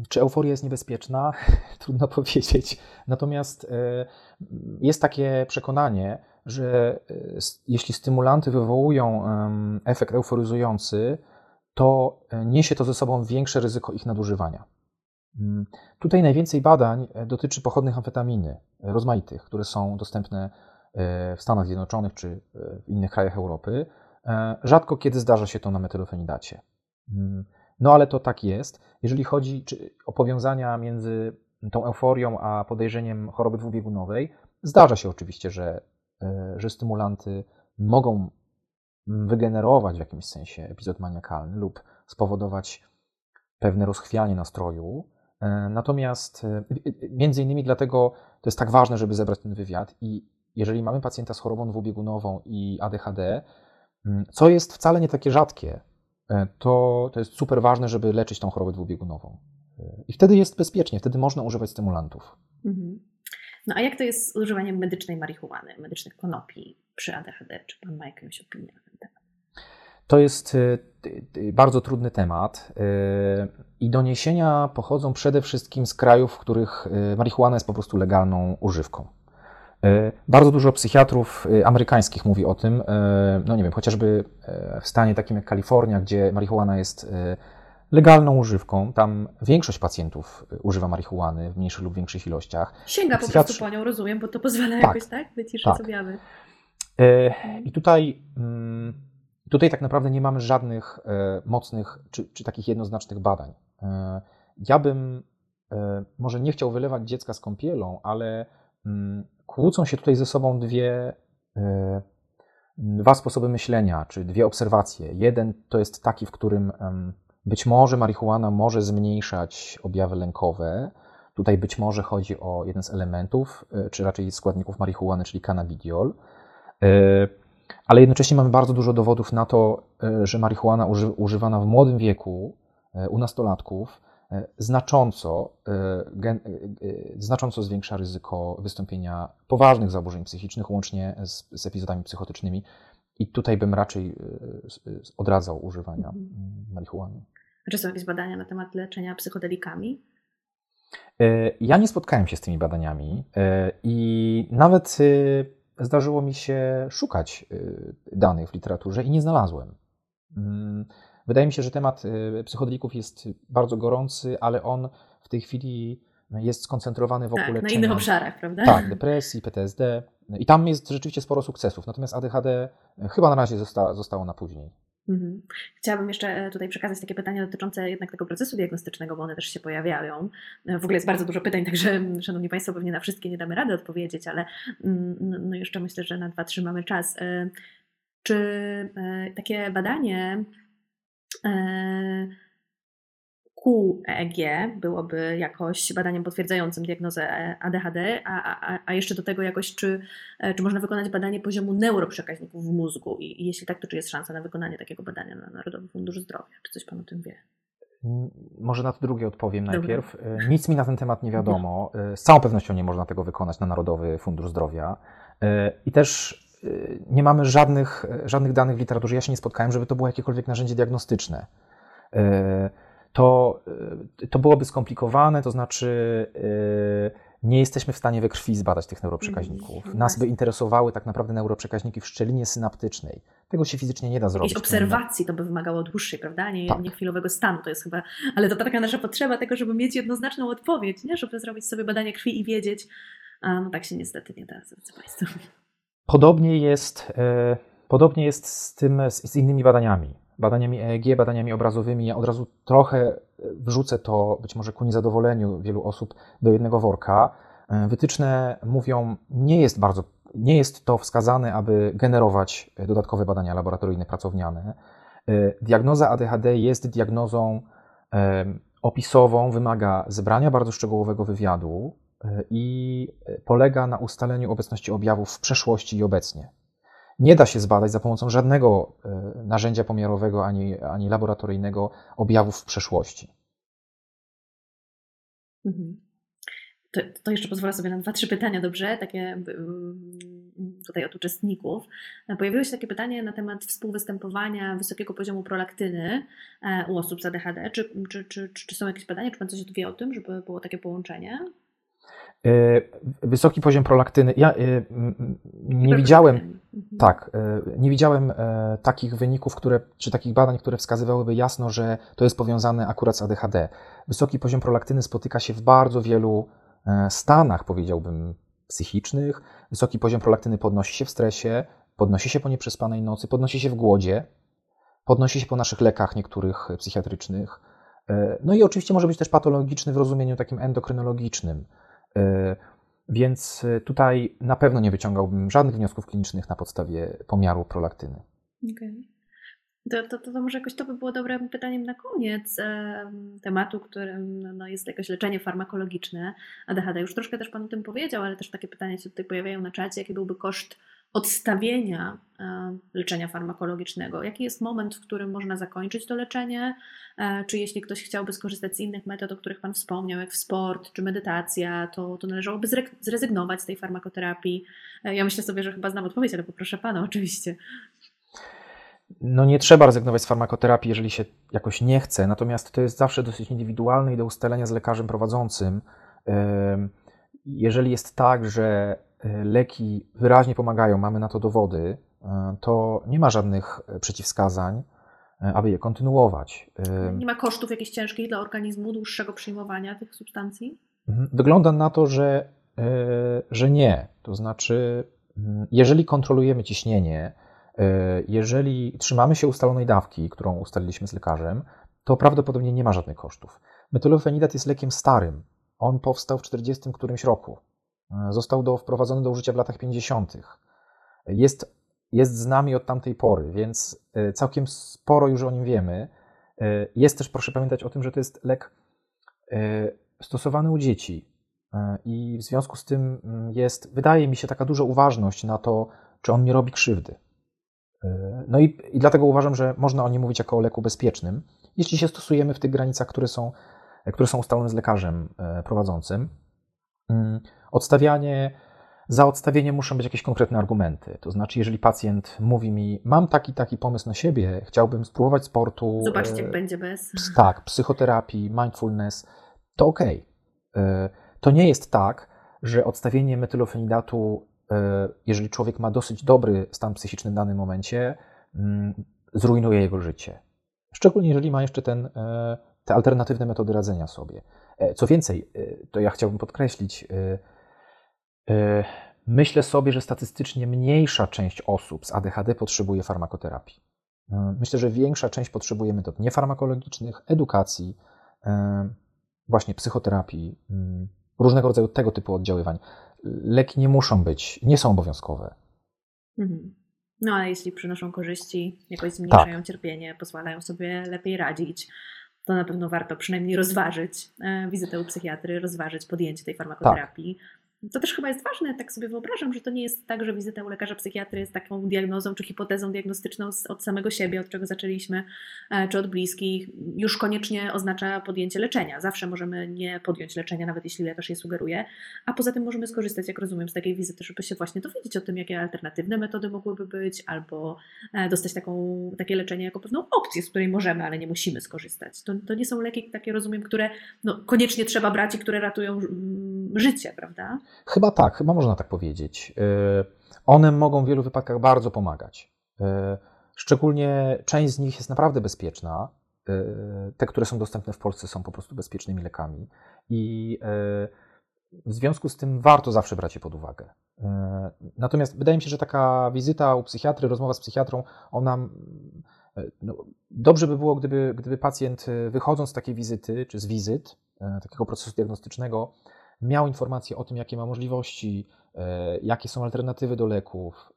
[SPEAKER 3] czy euforia jest niebezpieczna? *laughs* Trudno *laughs* powiedzieć. Natomiast e, jest takie przekonanie, że e, jeśli stymulanty wywołują efekt euforyzujący, to e, niesie to ze sobą większe ryzyko ich nadużywania. Mm, tutaj najwięcej badań dotyczy pochodnych amfetaminy, rozmaitych, które są dostępne w Stanach Zjednoczonych czy w innych krajach Europy. Rzadko kiedy zdarza się to na metylofenidacie. Mm, no ale to tak jest. Jeżeli chodzi o powiązania między tą euforią a podejrzeniem choroby dwubiegunowej, zdarza się oczywiście, że, e, że stymulanty mogą wygenerować w jakimś sensie epizod maniakalny lub spowodować pewne rozchwianie nastroju. E, natomiast e, między innymi dlatego to jest tak ważne, żeby zebrać ten wywiad i jeżeli mamy pacjenta z chorobą dwubiegunową i ADHD, co jest wcale nie takie rzadkie, E, to, to jest super ważne, żeby leczyć tą chorobę dwubiegunową. E, I wtedy jest bezpiecznie, wtedy można używać stymulantów. Mhm.
[SPEAKER 2] No a jak to jest z używaniem medycznej marihuany, medycznych konopi przy ADHD? Czy Pan ma jakąś opinię na ten temat?
[SPEAKER 3] To jest e, bardzo trudny temat i doniesienia pochodzą przede wszystkim z krajów, w których marihuana jest po prostu legalną używką. Bardzo dużo psychiatrów amerykańskich mówi o tym, no nie wiem, chociażby w stanie takim jak Kalifornia, gdzie marihuana jest legalną używką. Tam większość pacjentów używa marihuany w mniejszych lub większych ilościach.
[SPEAKER 2] Sięga Psychiatrzy... po prostu po nią, rozumiem, bo to pozwala tak, jakoś tak wyciszyć tak. objawy.
[SPEAKER 3] I tutaj, mm, tutaj tak naprawdę nie mamy żadnych mocnych czy, czy takich jednoznacznych badań. Ja bym może nie chciał wylewać dziecka z kąpielą, ale mm, kłócą się tutaj ze sobą dwie, e, dwa sposoby myślenia, czy dwie obserwacje. Jeden to jest taki, w którym być może marihuana może zmniejszać objawy lękowe. Tutaj być może chodzi o jeden z elementów, e, czy raczej składników marihuany, czyli cannabidiol. E, ale jednocześnie mamy bardzo dużo dowodów na to, że marihuana używana w młodym wieku u nastolatków znacząco, znacząco zwiększa ryzyko wystąpienia poważnych zaburzeń psychicznych, łącznie z, z epizodami psychotycznymi. I tutaj bym raczej odradzał używania mhm. marihuany.
[SPEAKER 2] Czy są jakieś badania na temat leczenia psychodelikami?
[SPEAKER 3] Ja nie spotkałem się z tymi badaniami i nawet zdarzyło mi się szukać danych w literaturze i nie znalazłem. Mm, Wydaje mi się, że temat psychodelików jest bardzo gorący, ale on w tej chwili jest skoncentrowany wokół
[SPEAKER 2] tak,
[SPEAKER 3] leczenia.
[SPEAKER 2] na innych obszarach, prawda?
[SPEAKER 3] Tak, depresji, PTSD. I tam jest rzeczywiście sporo sukcesów. Natomiast ADHD chyba na razie zosta, zostało na później. Mhm.
[SPEAKER 2] Chciałabym jeszcze e, tutaj przekazać takie pytania dotyczące jednak tego procesu diagnostycznego, bo one też się pojawiają. E, w ogóle jest bardzo dużo pytań, *laughs* także Szanowni Państwo, pewnie na wszystkie nie damy rady odpowiedzieć, ale mm, no jeszcze myślę, że na dwa, trzy mamy czas. E, czy takie badanie E, QEG byłoby jakoś badaniem potwierdzającym diagnozę ADHD, a, a, a jeszcze do tego jakoś, czy, e, czy można wykonać badanie poziomu neuroprzekaźników w mózgu i, i jeśli tak, to czy jest szansa na wykonanie takiego badania na Narodowy Fundusz Zdrowia? Czy coś Pan o tym wie?
[SPEAKER 3] Może na to drugie odpowiem Dobra. najpierw. E, nic mi na ten temat nie wiadomo. Z całą pewnością nie można tego wykonać na Narodowy Fundusz Zdrowia. I też nie mamy żadnych, żadnych danych w literaturze. Ja się nie spotkałem, żeby to było jakiekolwiek narzędzie diagnostyczne. Y, to, y, to byłoby skomplikowane, to znaczy nie jesteśmy w stanie we krwi zbadać tych neuroprzekaźników. Mm, Nas by interesowały tak naprawdę neuroprzekaźniki w szczelinie synaptycznej. Tego się fizycznie nie da zrobić.
[SPEAKER 2] Jakiejś obserwacji to by wymagało dłuższej, prawda? Nie, tak. nie chwilowego stanu. To jest chyba, ale to taka nasza potrzeba tego, żeby mieć jednoznaczną odpowiedź, nie? żeby zrobić sobie badanie krwi i wiedzieć. A no tak się niestety nie da, drodzy Państwo.
[SPEAKER 3] Podobnie jest, e, podobnie jest z, tym, z innymi badaniami. Badaniami EEG, badaniami obrazowymi. Ja od razu trochę e, wrzucę to, być może ku niezadowoleniu wielu osób, do jednego worka. E, wytyczne mówią, nie jest bardzo, nie jest to wskazane, aby generować dodatkowe badania laboratoryjne pracowniane. Diagnoza ADHD jest diagnozą opisową, wymaga zebrania bardzo szczegółowego wywiadu, i polega na ustaleniu obecności objawów w przeszłości i obecnie. Nie da się zbadać za pomocą żadnego e, narzędzia pomiarowego ani, ani laboratoryjnego objawów w przeszłości.
[SPEAKER 2] Mhm. To, to, jeszcze pozwolę sobie na dwa, trzy pytania, dobrze? Takie mm, tutaj od uczestników. Pojawiło się takie pytanie na temat współwystępowania wysokiego poziomu prolaktyny e, u osób z ADHD. Czy, czy, czy, czy są jakieś badania? Czy Pan coś wie o tym, żeby było takie połączenie?
[SPEAKER 3] E, wysoki poziom prolaktyny. Ja e, nie widziałem, Tak, nie widziałem takich wyników, które, czy takich badań, które wskazywałyby jasno, że to jest powiązane akurat z ADHD. Wysoki poziom prolaktyny spotyka się w bardzo wielu stanach, powiedziałbym, psychicznych. Wysoki poziom prolaktyny podnosi się w stresie, podnosi się po nieprzespanej nocy, podnosi się w głodzie, podnosi się po naszych lekach niektórych psychiatrycznych. E, no i oczywiście może być też patologiczny w rozumieniu takim endokrynologicznym. E, więc tutaj na pewno nie wyciągałbym żadnych wniosków klinicznych na podstawie pomiaru prolaktyny.
[SPEAKER 2] Okay. To, to, to, może jakoś to by było dobrym pytaniem na koniec e, tematu, którym no, no, jest jakoś leczenie farmakologiczne ADHD. Już troszkę też Pan o tym powiedział, ale też takie pytania się tutaj pojawiają na czacie. Jaki byłby koszt odstawienia e, leczenia farmakologicznego? Jaki jest moment, w którym można zakończyć to leczenie? E, czy jeśli ktoś chciałby skorzystać z innych metod, o których Pan wspomniał, jak w sport czy medytacja, to, to należałoby zrezygnować z tej farmakoterapii? E, ja myślę sobie, że chyba znam odpowiedź, ale poproszę Pana oczywiście.
[SPEAKER 3] No nie trzeba rezygnować z farmakoterapii, jeżeli się jakoś nie chce, natomiast to jest zawsze dosyć indywidualne i do ustalenia z lekarzem prowadzącym. Jeżeli jest tak, że leki wyraźnie pomagają, mamy na to dowody, e, to nie ma żadnych e, przeciwwskazań, aby je kontynuować.
[SPEAKER 2] Nie ma kosztów jakichś ciężkich dla organizmu, dłuższego przyjmowania tych substancji?
[SPEAKER 3] Mhm. Wygląda na to, że, że nie. To znaczy, mm, jeżeli kontrolujemy ciśnienie, jeżeli trzymamy się ustalonej dawki, którą ustaliliśmy z lekarzem, to prawdopodobnie nie ma żadnych kosztów. Metylofenidat jest lekiem starym. On powstał w 40 którymś roku. E, został do, wprowadzony do użycia w latach 50. Jest, jest z nami od tamtej pory, więc e, całkiem sporo już o nim wiemy. E, jest też, proszę pamiętać o tym, że to jest lek stosowany u dzieci i w związku z tym mm, jest, wydaje mi się, taka duża uważność na to, czy on nie robi krzywdy. No i, i dlatego uważam, że można o nim mówić jako o leku bezpiecznym, jeśli się stosujemy w tych granicach, które są, które są ustalone z lekarzem prowadzącym. Mm, odstawianie, za odstawienie muszą być jakieś konkretne argumenty. To znaczy, jeżeli pacjent mówi mi, mam taki, taki pomysł na siebie, chciałbym spróbować sportu.
[SPEAKER 2] Zobaczcie, jak e, będzie bez.
[SPEAKER 3] Tak, psychoterapii, mindfulness, to ok. E, to nie jest tak, że odstawienie metylofenidatu, e, jeżeli człowiek ma dosyć dobry stan psychiczny w danym momencie, mm, zrujnuje jego życie. Szczególnie jeżeli ma jeszcze ten, te alternatywne metody radzenia sobie. Co więcej, to ja chciałbym podkreślić, E, myślę sobie, że statystycznie mniejsza część osób z ADHD potrzebuje farmakoterapii. E, myślę, że większa część potrzebuje metod niefarmakologicznych, edukacji, e, właśnie psychoterapii, mm, różnego rodzaju tego typu oddziaływań. Leki nie muszą być, nie są obowiązkowe.
[SPEAKER 2] Mhm. No ale jeśli przynoszą korzyści, jakoś zmniejszają tak. cierpienie, pozwalają sobie lepiej radzić, to na pewno warto przynajmniej rozważyć wizytę u psychiatry, rozważyć podjęcie tej farmakoterapii. Tak. To też chyba jest ważne, tak sobie wyobrażam, że to nie jest tak, że wizyta u lekarza psychiatry jest taką diagnozą czy hipotezą diagnostyczną od samego siebie, od czego zaczęliśmy, e, czy od bliskich, już koniecznie oznacza podjęcie leczenia. Zawsze możemy nie podjąć leczenia, nawet jeśli lekarz je sugeruje, a poza tym możemy skorzystać, jak rozumiem, z takiej wizyty, żeby się właśnie dowiedzieć o tym, jakie alternatywne metody mogłyby być, albo e, dostać taką, takie leczenie jako pewną opcję, z której możemy, ale nie musimy skorzystać. To, to nie są leki takie, rozumiem, które no, koniecznie trzeba brać i które ratują mm, życie, prawda?
[SPEAKER 3] Chyba tak, chyba można tak powiedzieć. Y, one mogą w wielu wypadkach bardzo pomagać. Y, szczególnie część z nich jest naprawdę bezpieczna. Y, te, które są dostępne w Polsce, są po prostu bezpiecznymi lekami. I w związku z tym warto zawsze brać je pod uwagę. Natomiast wydaje mi się, że taka wizyta u psychiatry, rozmowa z psychiatrą, ona. No, dobrze by było, gdyby, gdyby pacjent wychodząc z takiej wizyty, czy z wizyt, takiego procesu diagnostycznego, miał informacje o tym, jakie ma możliwości, e, jakie są alternatywy do leków.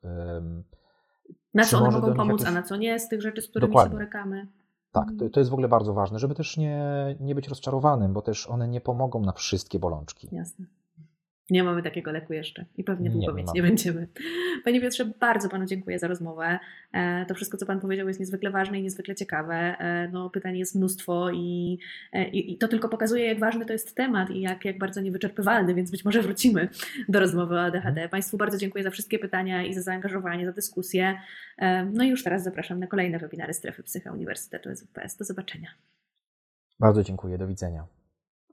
[SPEAKER 2] Na co one mogą pomóc, jakoś... a na co nie, z tych rzeczy, z którymi Dokładnie. się borykamy.
[SPEAKER 3] Tak, to, mhm. to, jest w ogóle bardzo ważne, żeby też nie, nie być rozczarowanym, bo też one nie pomogą na wszystkie bolączki.
[SPEAKER 2] Jasne. Nie mamy takiego leku jeszcze i pewnie długo nie, mieć nie będziemy. Panie Piotrze, bardzo Panu dziękuję za rozmowę. E, to wszystko, co Pan powiedział, jest niezwykle ważne i niezwykle ciekawe. E, no, pytań jest mnóstwo i, e, i, i, to tylko pokazuje, jak ważny to jest temat i jak, jak bardzo niewyczerpywalny, więc być może wrócimy do rozmowy o ADHD. Mhm. Państwu bardzo dziękuję za wszystkie pytania i za zaangażowanie, za dyskusję. No i już teraz zapraszam na kolejne webinary Strefy Psycha Uniwersytetu SWPS. Do zobaczenia.
[SPEAKER 3] Bardzo dziękuję. Do widzenia.